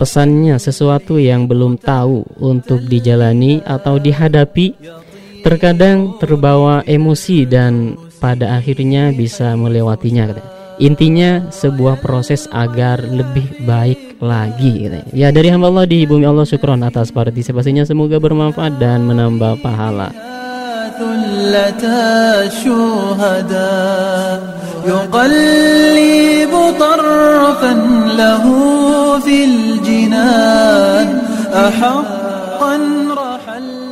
Pesannya sesuatu yang belum tahu untuk dijalani atau dihadapi Terkadang terbawa emosi dan pada akhirnya bisa melewatinya katanya. Intinya sebuah proses agar lebih baik lagi katanya. Ya dari hamba Allah di bumi Allah syukron atas partisipasinya Semoga bermanfaat dan menambah pahala ثلة الشهداء يقلب طرفا له في الجنان أحقا رحل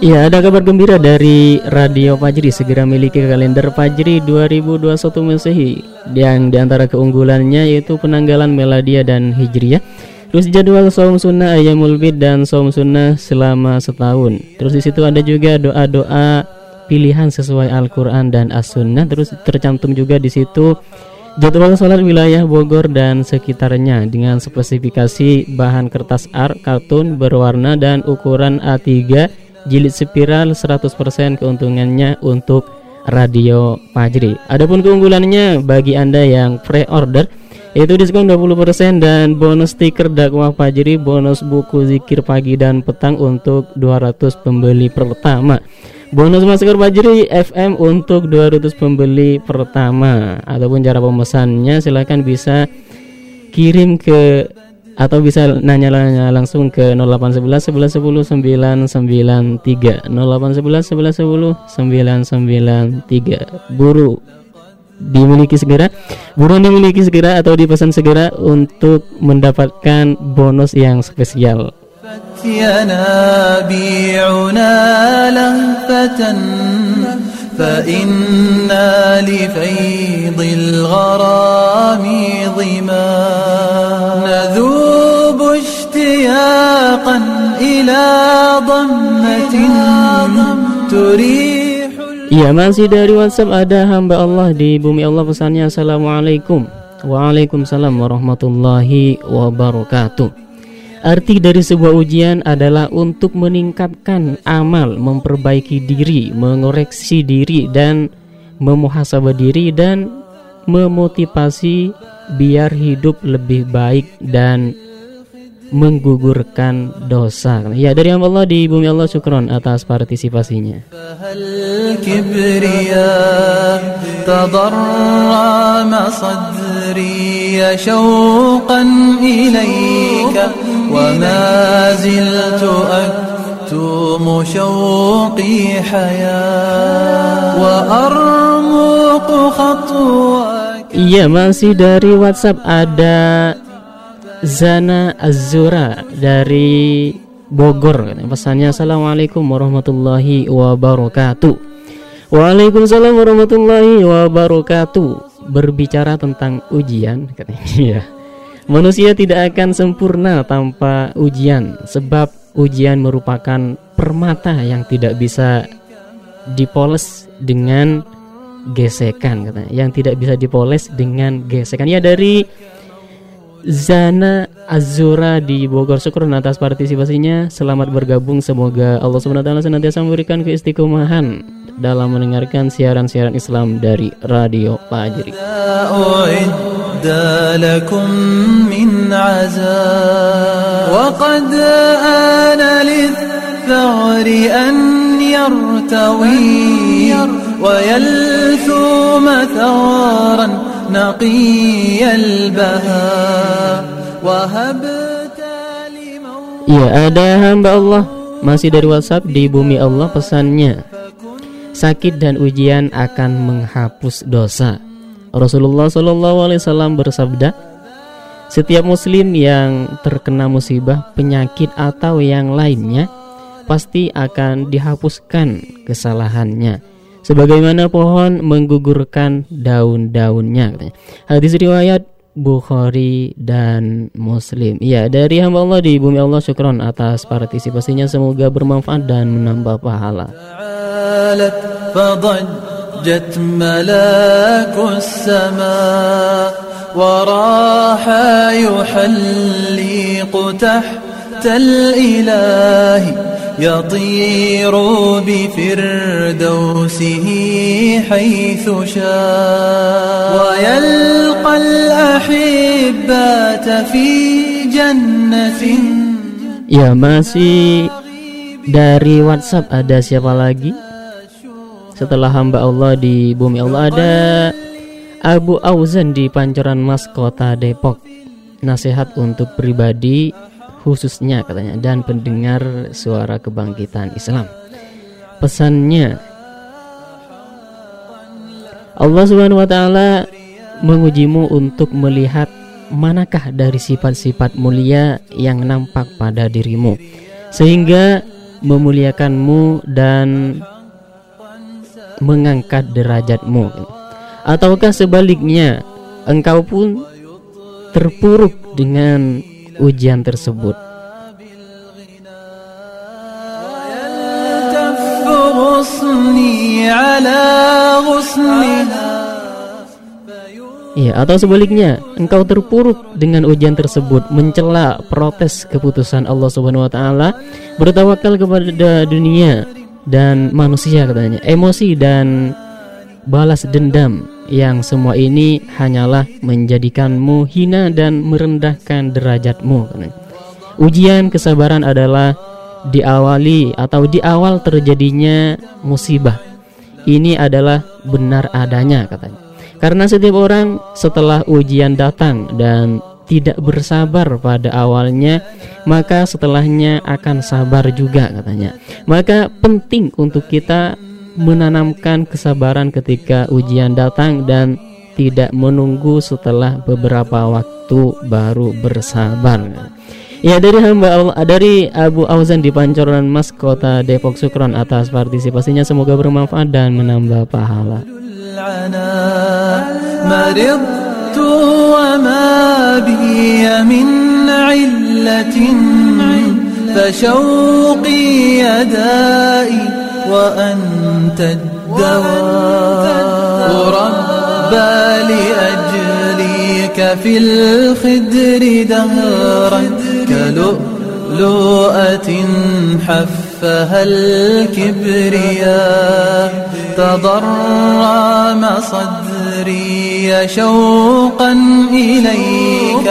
Ya, ada kabar gembira dari Radio Fajri segera miliki kalender Fajri 2021 Masehi yang di antara keunggulannya yaitu penanggalan Meladia dan Hijriyah. Terus jadwal saum sunnah ayamul bid dan saum sunnah selama setahun. Terus di situ ada juga doa-doa pilihan sesuai Al-Qur'an dan As-Sunnah. Terus tercantum juga di situ jadwal sholat wilayah Bogor dan sekitarnya dengan spesifikasi bahan kertas art, kartun berwarna dan ukuran A3 jilid spiral 100% keuntungannya untuk radio Fajri. Adapun keunggulannya bagi Anda yang pre-order yaitu diskon 20% dan bonus stiker dakwah Fajri, bonus buku zikir pagi dan petang untuk 200 pembeli pertama. Bonus masker Fajri FM untuk 200 pembeli pertama. Ataupun cara pemesannya silahkan bisa kirim ke atau bisa nanya-nanya langsung ke 0811 11 10 993 0811 11 10 993 buru dimiliki segera buruan dimiliki segera atau dipesan segera untuk mendapatkan bonus yang spesial ينابيعنا لهفة فإنا لفيض الغرام ظما نذوب اشتياقا إلى ضمة تريح Iya masih dari WhatsApp ada hamba Allah di bumi Allah pesannya Assalamualaikum Waalaikumsalam warahmatullahi wabarakatuh Arti dari sebuah ujian adalah untuk meningkatkan amal, memperbaiki diri, mengoreksi diri dan memuhasabah diri dan memotivasi biar hidup lebih baik dan menggugurkan dosa. Ya dari hamba Allah di bumi Allah syukron atas partisipasinya. الكبرياء تضرم صدري شوقا إليك وما زلت أكتم شوقي حياة وأرمق خطوك Iya masih dari WhatsApp ada Zana Azura dari Bogor pesannya Assalamualaikum warahmatullahi wabarakatuh Waalaikumsalam warahmatullahi wabarakatuh berbicara tentang ujian katanya ya manusia tidak akan sempurna tanpa ujian sebab ujian merupakan permata yang tidak bisa dipoles dengan gesekan katanya. Yang tidak bisa dipoles dengan gesekan. Ya dari Zana Azura di Bogor. Syukur atas partisipasinya. Selamat bergabung. Semoga Allah taala senantiasa memberikan keistiqomahan dalam mendengarkan siaran-siaran Islam dari Radio Fajri. أعد لكم من عزاء وقد آن للثغر أن يرتوي ويلثوم ثغرا نقي البهاء وهبت لموت Ya ada hamba Allah masih dari WhatsApp di bumi Allah pesannya sakit dan ujian akan menghapus dosa. Rasulullah Shallallahu bersabda, setiap Muslim yang terkena musibah, penyakit atau yang lainnya pasti akan dihapuskan kesalahannya sebagaimana pohon menggugurkan daun-daunnya. Hadis riwayat Bukhari dan Muslim. Ya, dari hamba Allah di bumi Allah syukron atas partisipasinya semoga bermanfaat dan menambah pahala. فضجت ملاك السماء وراح يحلق تحت الإله يطير بفردوسه حيث شاء ويلقى الأحبات في جنة Ya masih dari WhatsApp ada siapa lagi? Setelah hamba Allah di bumi Allah ada Abu Auzan di Pancoran Mas Kota Depok. Nasihat untuk pribadi khususnya katanya dan pendengar suara kebangkitan Islam. Pesannya Allah Subhanahu wa taala mengujimu untuk melihat manakah dari sifat-sifat mulia yang nampak pada dirimu sehingga memuliakanmu dan mengangkat derajatmu. Ataukah sebaliknya engkau pun terpuruk dengan ujian tersebut? Ya, atau sebaliknya, engkau terpuruk dengan ujian tersebut, mencela, protes keputusan Allah Subhanahu wa taala, bertawakal kepada dunia dan manusia katanya. Emosi dan balas dendam yang semua ini hanyalah menjadikanmu hina dan merendahkan derajatmu. Ujian kesabaran adalah diawali atau di awal terjadinya musibah. Ini adalah benar adanya katanya. Karena setiap orang setelah ujian datang dan tidak bersabar pada awalnya, maka setelahnya akan sabar juga katanya. Maka penting untuk kita menanamkan kesabaran ketika ujian datang dan tidak menunggu setelah beberapa waktu baru bersabar. Ya dari hamba Allah, dari Abu Auzan di Pancoran Mas Kota Depok Sukron atas partisipasinya semoga bermanfaat dan menambah pahala. وما بي من علة. فشوقي يدائي وأنت الدواء. ربى لأجليك في الخدر دهرا كلؤلؤة حفها الكبرياء تضرم صدري شوقا إليك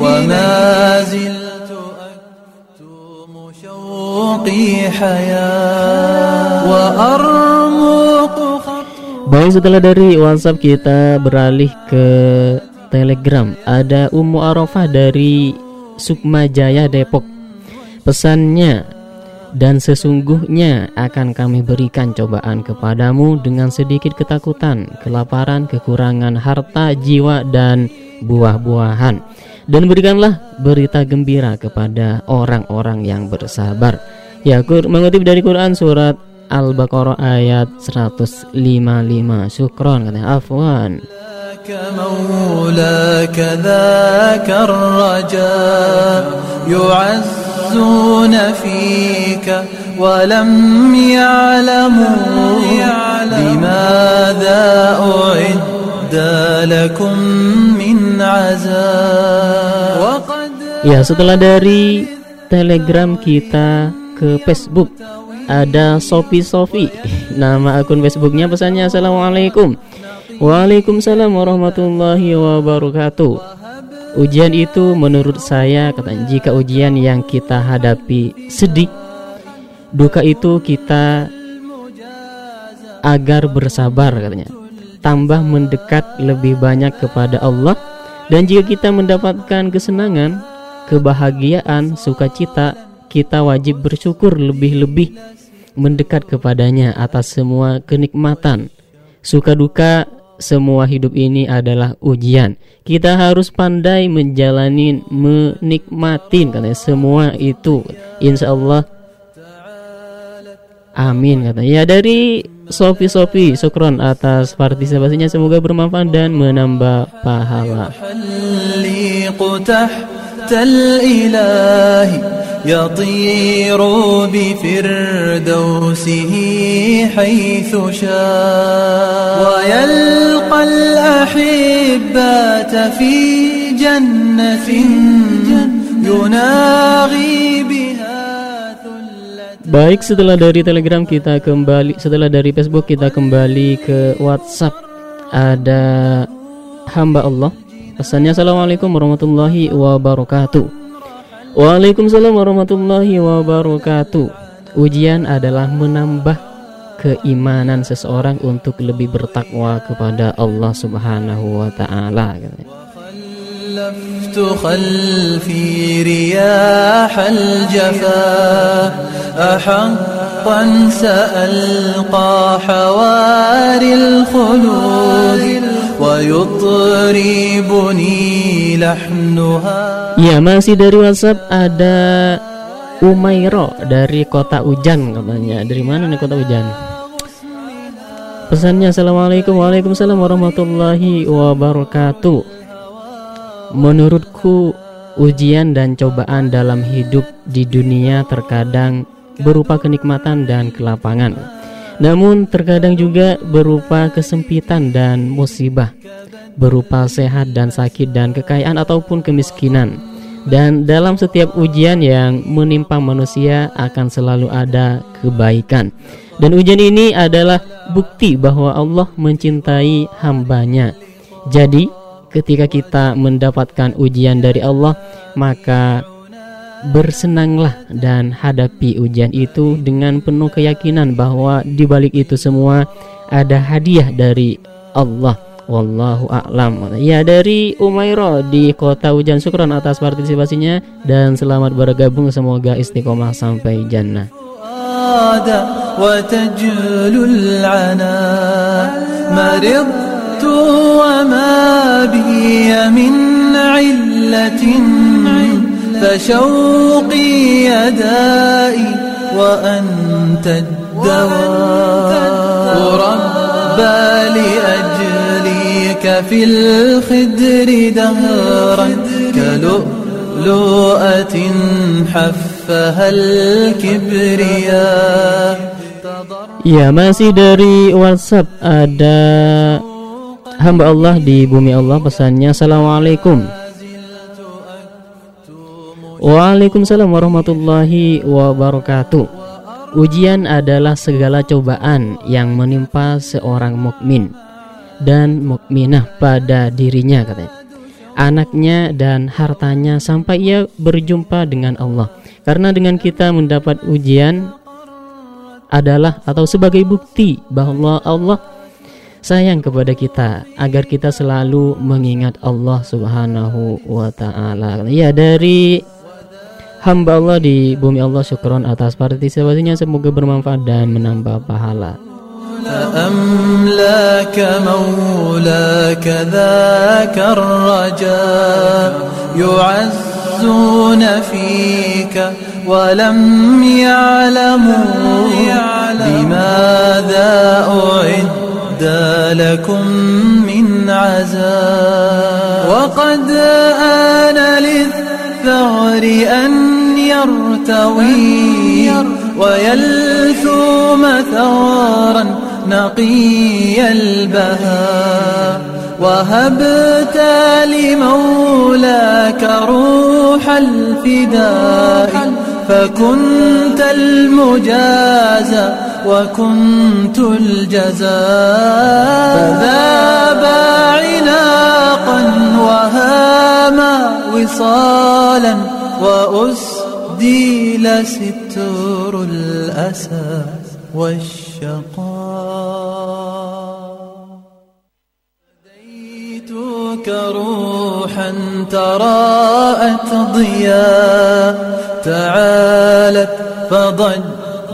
وما زلت أكتم شوقي حياة وأرمق Baik setelah dari WhatsApp kita beralih ke Telegram Ada Ummu Arafah dari Sukma Jaya Depok Pesannya Dan sesungguhnya akan kami berikan cobaan kepadamu dengan sedikit ketakutan, kelaparan, kekurangan harta, jiwa, dan buah-buahan. Dan berikanlah berita gembira kepada orang-orang yang bersabar. Ya, mengutip dari Quran surat Al-Baqarah ayat 155. Syukron katanya afwan. مولاك ذاك الرجاء يعزون فيك ولم يعلموا لماذا أعد لكم من عزاء وقد Ya, setelah dari Telegram kita ke Facebook ada Sofi Sofi. Nama akun Facebooknya pesannya Assalamualaikum. Waalaikumsalam warahmatullahi wabarakatuh. Ujian itu menurut saya katanya jika ujian yang kita hadapi sedih, duka itu kita agar bersabar katanya. Tambah mendekat lebih banyak kepada Allah dan jika kita mendapatkan kesenangan, kebahagiaan, sukacita, kita wajib bersyukur lebih-lebih mendekat kepadanya atas semua kenikmatan. Suka duka semua hidup ini adalah ujian. Kita harus pandai menjalani, menikmatin karena semua itu insya Allah Amin kata. Ya dari Sofi Sofi Sukron atas partisipasinya semoga bermanfaat dan menambah pahala. يطير بفردوسه حيث شاء ويلقى الأحبة في جنة يناغي Baik, setelah dari Telegram kita kembali, setelah dari Facebook kita kembali ke WhatsApp. Ada hamba Allah. Pesannya Assalamualaikum warahmatullahi wabarakatuh. Waalaikumsalam warahmatullahi wabarakatuh. Ujian adalah menambah keimanan seseorang untuk lebih bertakwa kepada Allah Subhanahu wa taala خلفت خلفي رياح الجفا أحقا سألقى حواري الخلود ويطربني لحنها Ya masih dari WhatsApp ada Umairo dari kota Ujan katanya Dari mana nih kota Ujan? Pesannya Assalamualaikum Waalaikumsalam warahmatullahi wabarakatuh Menurutku, ujian dan cobaan dalam hidup di dunia terkadang berupa kenikmatan dan kelapangan. Namun terkadang juga berupa kesempitan dan musibah, berupa sehat dan sakit dan kekayaan ataupun kemiskinan. Dan dalam setiap ujian yang menimpa manusia akan selalu ada kebaikan. Dan ujian ini adalah bukti bahwa Allah mencintai hambanya. Jadi ketika kita mendapatkan ujian dari Allah, maka bersenanglah dan hadapi ujian itu dengan penuh keyakinan bahwa di balik itu semua ada hadiah dari Allah. Wallahu a'lam. Ya dari Umairo di kota Hujan Sukron atas partisipasinya dan selamat bergabung semoga istiqomah sampai jannah. وما بي من علة فشوقي يدائي وأنت الدواء ربى لأجليك في الخدر دهرا كلؤلؤة حفها الكبرياء Ya masih dari WhatsApp ada hamba Allah di bumi Allah pesannya Assalamualaikum Waalaikumsalam warahmatullahi wabarakatuh. Ujian adalah segala cobaan yang menimpa seorang mukmin dan mukminah pada dirinya katanya. Anaknya dan hartanya sampai ia berjumpa dengan Allah. Karena dengan kita mendapat ujian adalah atau sebagai bukti bahwa Allah sayang kepada kita agar kita selalu mengingat Allah Subhanahu wa taala. Ya dari hamba Allah di bumi Allah syukron atas partisipasinya semoga bermanfaat dan menambah pahala. أملاك مولاك ذاك الرجاء يعزون فيك ولم يعلموا لماذا أعد لكم من عذاب وقد آن للثغر أن يرتوي ويلثوم ثغرا نقي البهاء وهبت لمولاك روح الفداء فكنت المجازى وكنت الجزاء فذاب عناقا وهاما وصالا وأسديل ستر الأسى والشقاء. فديتك روحا تراءت ضياء تعالت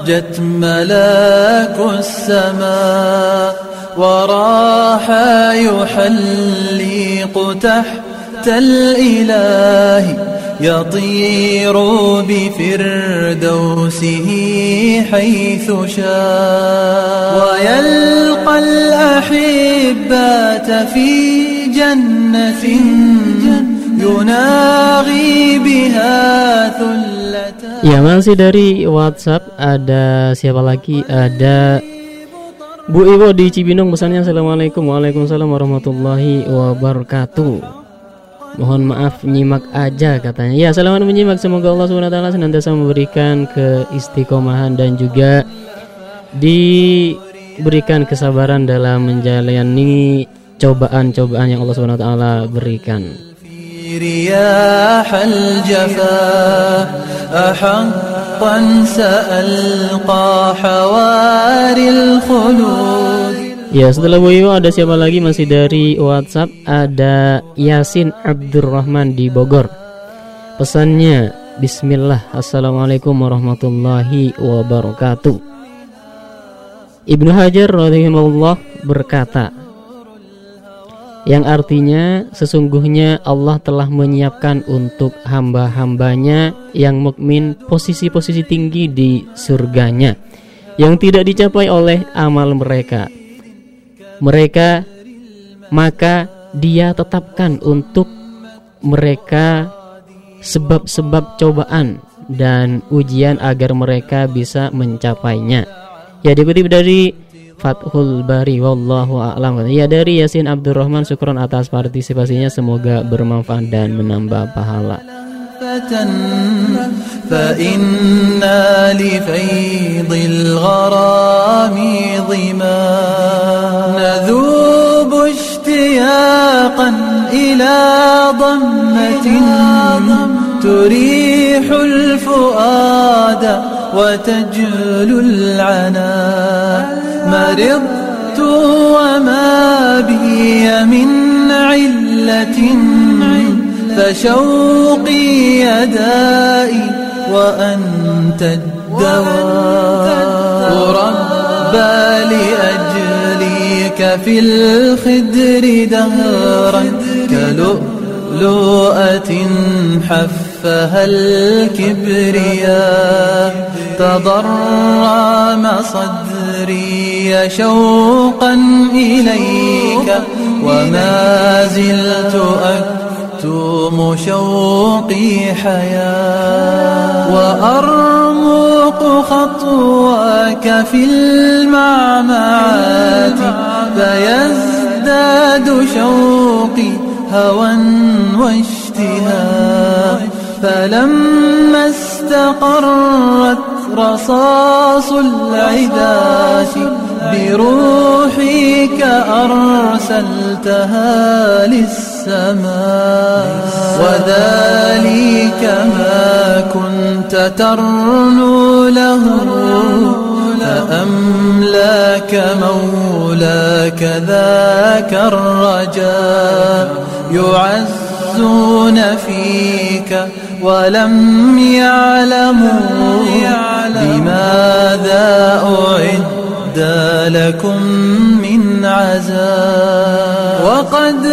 فضجت ملاك السماء وراح يحلق تحت الإله يطير بفردوسه حيث شاء. ويلقى الأحبات في جنة يناغي بها ثلة Ya masih dari WhatsApp. Ada siapa lagi? Ada Bu Iwo di Cibinong pesannya. Assalamualaikum. Waalaikumsalam warahmatullahi wabarakatuh. Mohon maaf nyimak aja katanya. Ya selamat menyimak. Semoga Allah SWT senantiasa memberikan keistiqomahan Dan juga Diberikan kesabaran dalam menjalani Cobaan-cobaan yang Allah SWT berikan رياح الجفا أحقا سألقى حواري الخلود Ya setelah Bu Iwo ada siapa lagi masih dari WhatsApp Ada Yasin Abdurrahman di Bogor Pesannya Bismillah Assalamualaikum warahmatullahi wabarakatuh Ibnu Hajar rahimahullah berkata yang artinya sesungguhnya Allah telah menyiapkan untuk hamba-hambanya yang mukmin posisi-posisi tinggi di surganya yang tidak dicapai oleh amal mereka. Mereka maka dia tetapkan untuk mereka sebab-sebab cobaan dan ujian agar mereka bisa mencapainya. Ya dikutip dari Fathul Bari wallahu a'lam. Ya dari Yasin Abdurrahman syukron atas partisipasinya semoga bermanfaat dan menambah pahala. فإنا لفيض الغرام ظما نذوب اشتياقا إلى ضمة تريح الفؤاد وتجلو العنا مرضت وما بي من علة فشوقي يدائي وأنت الدواء. ربى لأجليك في الخدر دهرا كلؤلؤة حفها الكبرياء تضرم صدري شوقا إليك وما زلت أكتم شوقي حياة. وأرمق خطواك في المعمعات فيزداد شوقي هوى واشتهاء. فلما استقرت رصاص العداة بروحك أرسلتها للسماء. وذلك ما كنت ترنو له فأملاك مولاك ذاك الرجاء. يعزون فيك ولم يعلموا لماذا أعد لكم من عزاء وقد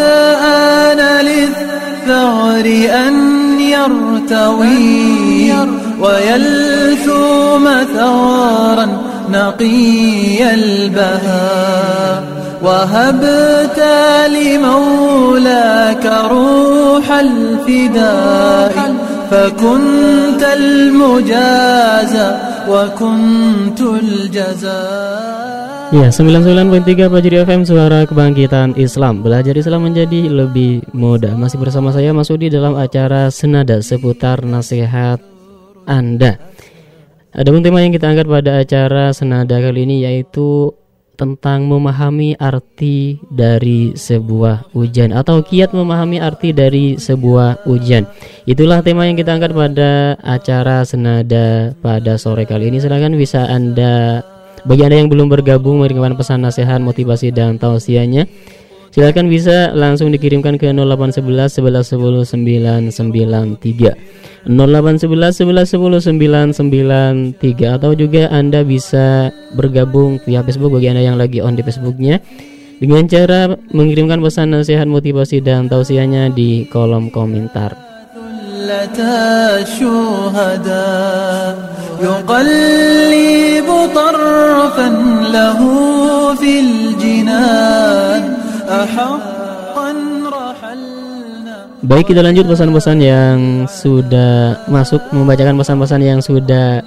آن للثغر أن يرتوي ويلثوم ثغرا نقي البهاء. وهبت لمولاك روح الفداء. فكنت المجازى وكنت الجزاء Ya, 99.3 Fajri FM Suara Kebangkitan Islam Belajar Islam menjadi lebih mudah Masih bersama saya Mas Udi dalam acara Senada seputar nasihat Anda Ada pun tema yang kita angkat pada acara Senada kali ini yaitu tentang memahami arti dari sebuah ujian atau kiat memahami arti dari sebuah ujian. Itulah tema yang kita angkat pada acara senada pada sore kali ini. Silahkan bisa Anda bagi Anda yang belum bergabung mengirimkan pesan nasihat, motivasi dan tausiahnya Silakan bisa langsung dikirimkan ke 0811 11 10 993 0811 11 10 993 atau juga Anda bisa bergabung via Facebook bagi Anda yang lagi on di Facebooknya dengan cara mengirimkan pesan nasihat motivasi dan tausiahnya di kolom komentar. ثلة الشهداء يقلب طرفا له في الجنان أحقا رحلنا Baik kita lanjut pesan-pesan yang sudah masuk Membacakan pesan-pesan yang sudah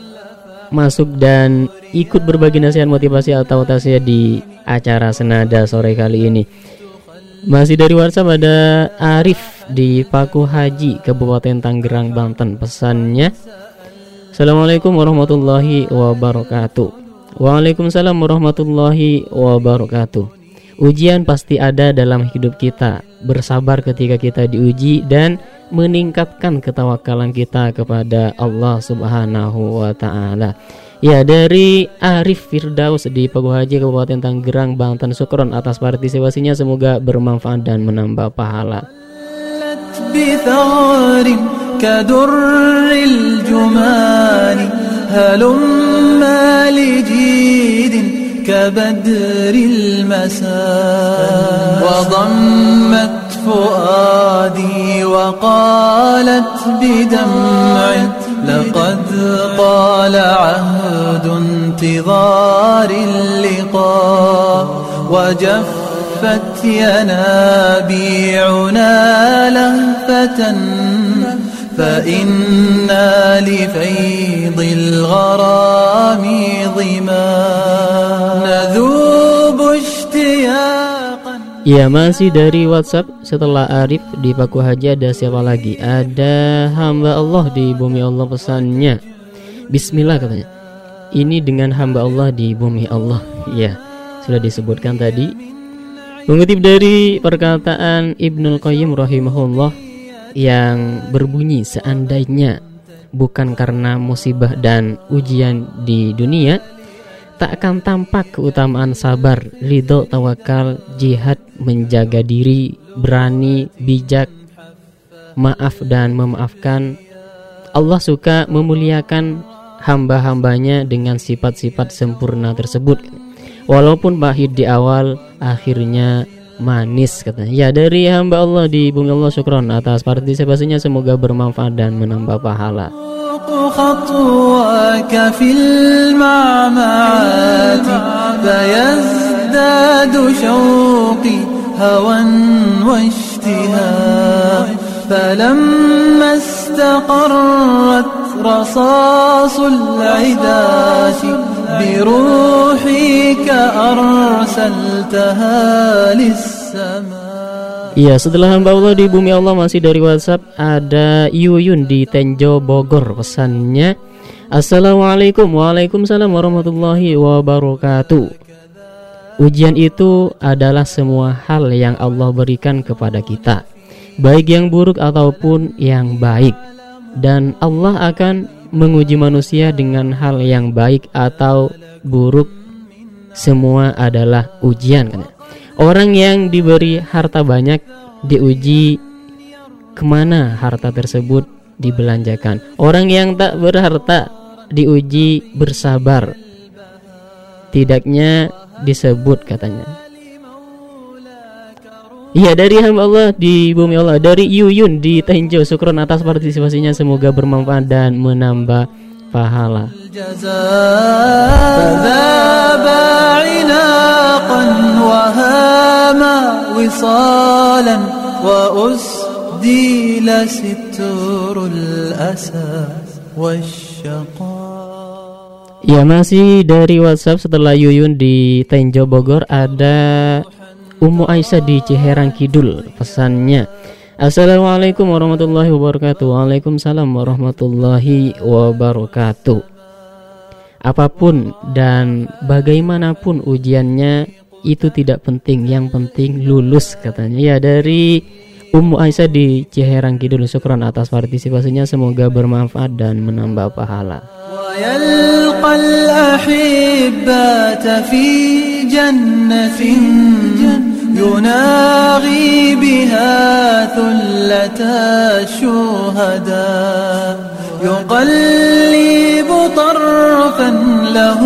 masuk dan ikut berbagi nasihat motivasi atau tausiah di acara Senada sore kali ini. Masih dari WhatsApp ada Arif di Paku Haji, Kabupaten Tangerang, Banten. Pesannya, Assalamualaikum warahmatullahi wabarakatuh. Waalaikumsalam warahmatullahi wabarakatuh. Ujian pasti ada dalam hidup kita. Bersabar ketika kita diuji dan meningkatkan ketawakalan kita kepada Allah Subhanahu wa taala. Ya dari Arif Firdaus di Pagu Haji Kabupaten Tangerang Banten Sukron atas partisipasinya semoga bermanfaat dan menambah pahala. بثغر كدر الجمان هلم لجيد كبدر المساء وضمت فؤادي وقالت بدمع لقد طال عهد انتظار اللقاء وجفت ينابيعنا لهفة فإنا لفيض الغرام ظما نذوب اشتياقا Ya masih dari WhatsApp setelah Arif di Paku Haji ada siapa lagi? Ada hamba Allah di bumi Allah pesannya. Bismillah katanya. Ini dengan hamba Allah di bumi Allah. Ya, sudah disebutkan tadi. Mengutip dari perkataan Ibnul Qayyim rahimahullah yang berbunyi seandainya bukan karena musibah dan ujian di dunia, tak akan tampak keutamaan sabar, ridho, tawakal, jihad, menjaga diri, berani, bijak, maaf dan memaafkan. Allah suka memuliakan hamba-hambanya dengan sifat-sifat sempurna tersebut. Walaupun pahit di awal, akhirnya manis katanya. Ya dari hamba Allah di bumi Allah syukron atas partisipasinya semoga bermanfaat dan menambah pahala. خطواك في المعمعات فيزداد شوقي هوى واشتهاء فلما استقرت رصاص العداة بروحك أرسلتها للسماء Iya setelah hamba Allah di bumi Allah masih dari WhatsApp ada Yuyun di Tenjo Bogor pesannya Assalamualaikum Waalaikumsalam warahmatullahi wabarakatuh Ujian itu adalah semua hal yang Allah berikan kepada kita Baik yang buruk ataupun yang baik Dan Allah akan menguji manusia dengan hal yang baik atau buruk Semua adalah ujian kan Orang yang diberi harta banyak diuji ke mana harta tersebut dibelanjakan. Orang yang tak berharta diuji bersabar. Tidaknya disebut katanya. Iya dari hamba Allah di bumi Allah dari Yuyun di Tenjo Sukron atas partisipasinya. Semoga bermanfaat dan menambah pahala. Ya masih dari WhatsApp setelah Yuyun di Tenjo Bogor ada Ummu Aisyah di Ciherang Kidul pesannya Assalamualaikum warahmatullahi wabarakatuh Waalaikumsalam warahmatullahi wabarakatuh Apapun dan bagaimanapun ujiannya itu tidak penting Yang penting lulus katanya Ya dari Ummu Aisyah di Ciherang Kidul Syukron atas partisipasinya Semoga bermanfaat dan menambah pahala ويلقى الأحبة في جنة يناغي بها ثلة الشهداء يقلب طرفا له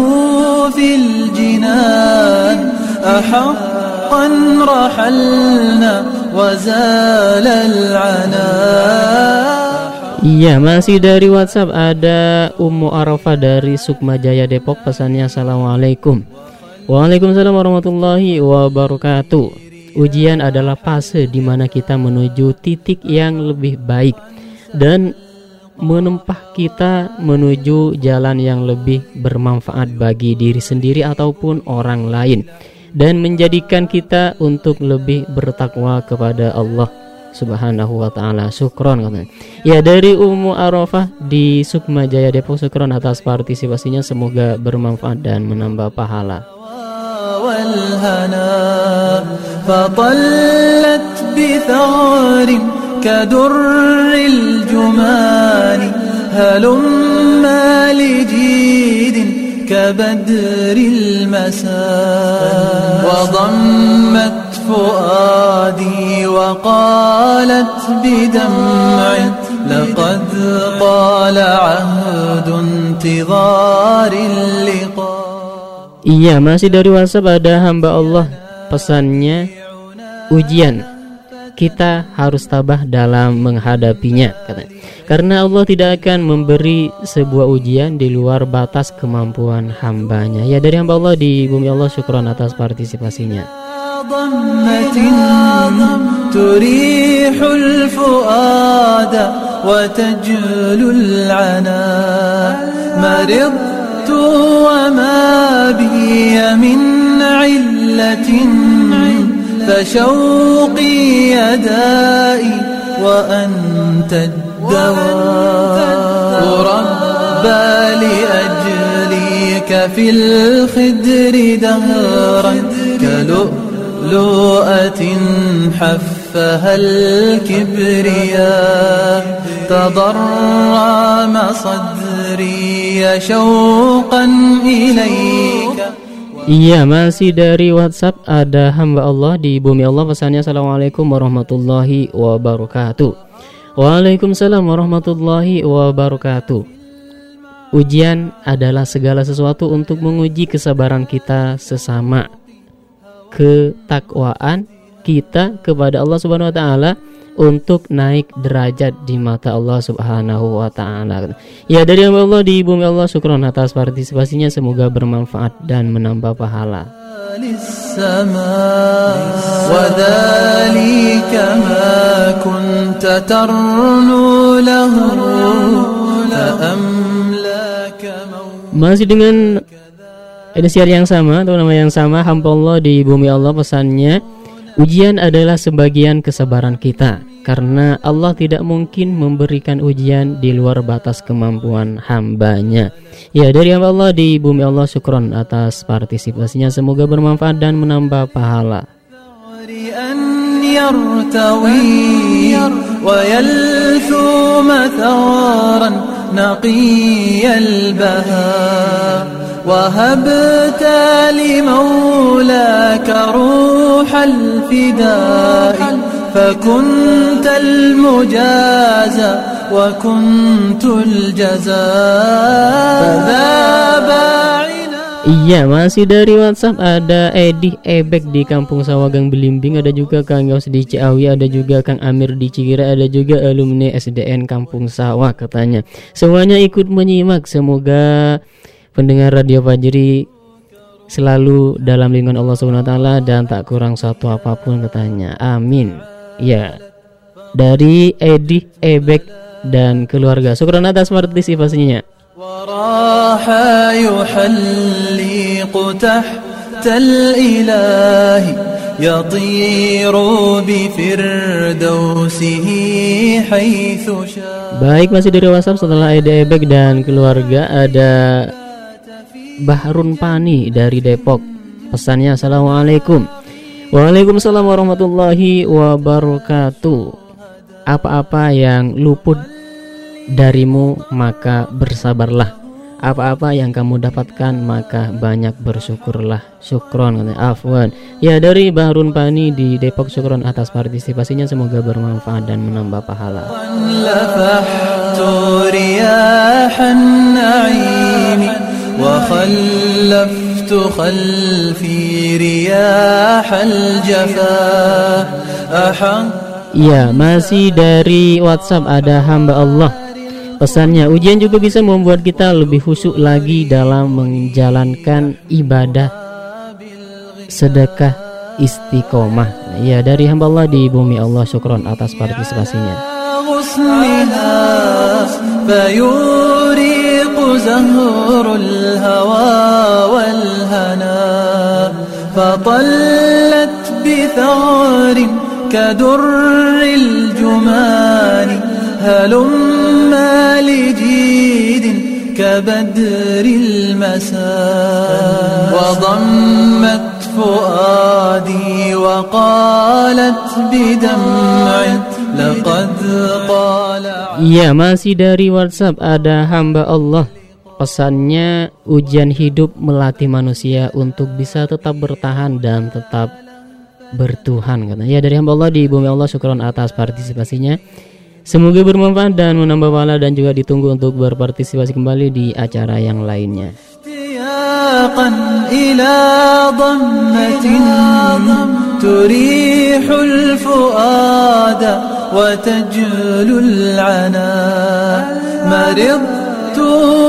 في الجنان أحقا رحلنا وزال العناء Iya, masih dari WhatsApp ada Ummu Arafah dari Sukma Jaya Depok pesannya Assalamualaikum. Waalaikumsalam warahmatullahi wabarakatuh. Ujian adalah fase di mana kita menuju titik yang lebih baik dan menempah kita menuju jalan yang lebih bermanfaat bagi diri sendiri ataupun orang lain dan menjadikan kita untuk lebih bertakwa kepada Allah Subhanahu wa taala. Syukron katanya. Ya dari Ummu Arafah di Sukma Jaya Depok syukron atas partisipasinya semoga bermanfaat dan menambah pahala. والهنا فطلت بثغر كدر الجمان هلما لجيد كبدر المساء وضمت فؤادي وقالت بدمع لقد طال عهد انتظار اللقاء Iya, masih dari WhatsApp ada hamba Allah pesannya ujian. Kita harus tabah dalam menghadapinya, katanya. Karena Allah tidak akan memberi sebuah ujian di luar batas kemampuan hambanya. Ya dari hamba Allah di bumi Allah syukron atas partisipasinya. ضمة تريح الفؤاد وتجل العنا مرضت وما بي من علة فشوقي يدائي وأنت الدواء. ربى لأجليك في الخدر دهرا كلؤلؤة حفها الكبرياء تضرم صدري شوقا إليك Iya masih dari WhatsApp ada hamba Allah di bumi Allah pesannya Assalamualaikum warahmatullahi wabarakatuh Waalaikumsalam warahmatullahi wabarakatuh Ujian adalah segala sesuatu untuk menguji kesabaran kita sesama Ketakwaan kita kepada Allah subhanahu wa ta'ala untuk naik derajat di mata Allah Subhanahu wa taala. Ya dari hamba Allah di bumi Allah syukron atas partisipasinya semoga bermanfaat dan menambah pahala. للسماء وذلك ما كنت ترنو له فأملاك Masih dengan edisi yang sama atau nama yang sama hamba Allah di bumi Allah pesannya Ujian adalah sebagian kesabaran kita karena Allah tidak mungkin memberikan ujian di luar batas kemampuan hambanya. Ya dari hamba Allah di bumi Allah syukron atas partisipasinya semoga bermanfaat dan menambah pahala. أن يرتوي ويلثوم ثغرا نقي البهاء وهبت لمولاك روح الفداء فكنت المجازى وكنت الجزاء فذاب Iya masih dari WhatsApp ada Edi Ebek di Kampung Sawagang Belimbing Ada juga Kang Yos di Ciawi Ada juga Kang Amir di Cikira Ada juga alumni SDN Kampung Sawah katanya Semuanya ikut menyimak Semoga pendengar Radio Fajri selalu dalam lingkungan Allah Subhanahu wa taala dan tak kurang satu apa pun katanya. Amin. Ya. Dari Edi Ebek dan keluarga. Syukur atas partisipasinya. Baik masih dari WhatsApp setelah Edi Ebek dan keluarga ada Bahrun Pani dari Depok. Pesannya Assalamualaikum. Waalaikumsalam warahmatullahi wabarakatuh. Apa-apa yang luput darimu maka bersabarlah. Apa-apa yang kamu dapatkan maka banyak bersyukurlah. Syukron Afwan. Ya dari Bahrun Pani di Depok syukron atas partisipasinya semoga bermanfaat dan menambah pahala. لفحت رياح النعيم وخلفت خلفي رياح الجفا أحق Ya, masih dari WhatsApp ada hamba Allah pesannya ujian juga bisa membuat kita lebih khusyuk lagi dalam menjalankan ibadah sedekah istiqomah ya dari hamba Allah di bumi Allah syukron atas partisipasinya زهر الهوى والهنا فطلت بثغر كدر الجمان هلما لجيد كبدر المساء وضمت فؤادي وقالت بدمع لقد قال Iya masih dari WhatsApp ada hamba Allah. Pesannya ujian hidup melatih manusia untuk bisa tetap bertahan dan tetap bertuhan kata. Ya dari hamba Allah di bumi Allah syukron atas partisipasinya. Semoga bermanfaat dan menambah pahala dan juga ditunggu untuk berpartisipasi kembali di acara yang lainnya.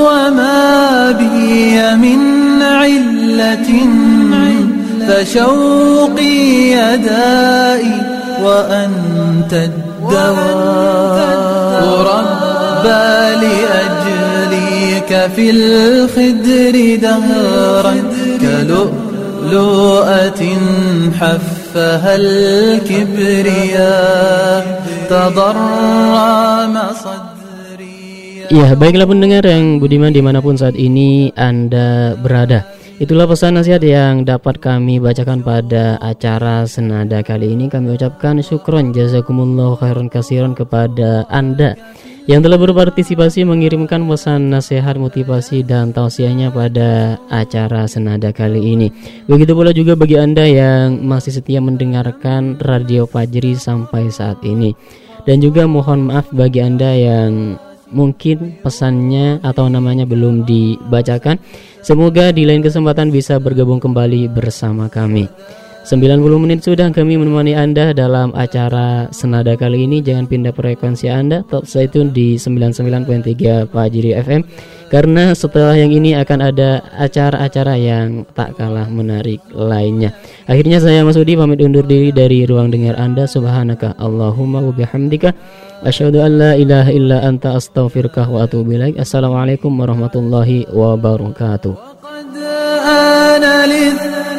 وما بي من علة فشوقي يدائي وأنت الدواء. ربى لأجليك في الخدر دهرا كلؤلؤة حفها الكبرياء. تضرم صدري Ya baiklah pendengar yang budiman di mana pun saat ini Anda berada. Itulah pesan nasihat yang dapat kami bacakan pada acara senada kali ini. Kami ucapkan syukron jazakumullah khairan kasiron kepada Anda Yang telah berpartisipasi mengirimkan pesan nasihat motivasi dan tausiahnya pada acara senada kali ini. Begitu pula juga bagi Anda yang masih setia mendengarkan Radio Fajri sampai saat ini. Dan juga mohon maaf bagi Anda yang mungkin pesannya atau namanya belum dibacakan. Semoga di lain kesempatan bisa bergabung kembali bersama kami. 90 menit sudah kami menemani Anda dalam acara Senada kali ini. Jangan pindah frekuensi Anda, stay tune di 99.3 Fajri FM karena setelah yang ini akan ada acara-acara yang tak kalah menarik lainnya. Akhirnya saya Mas Udi pamit undur diri dari ruang dengar Anda. Subhanaka Allahumma wa bihamdika asyhadu an la ilaha illa anta astaghfiruka wa atubu ilaik. Assalamualaikum warahmatullahi wabarakatuh.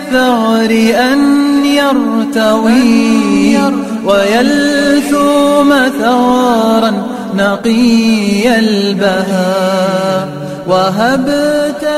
الثغر أن يرتوي ويلثوم ثغرا نقي البهاء وهبت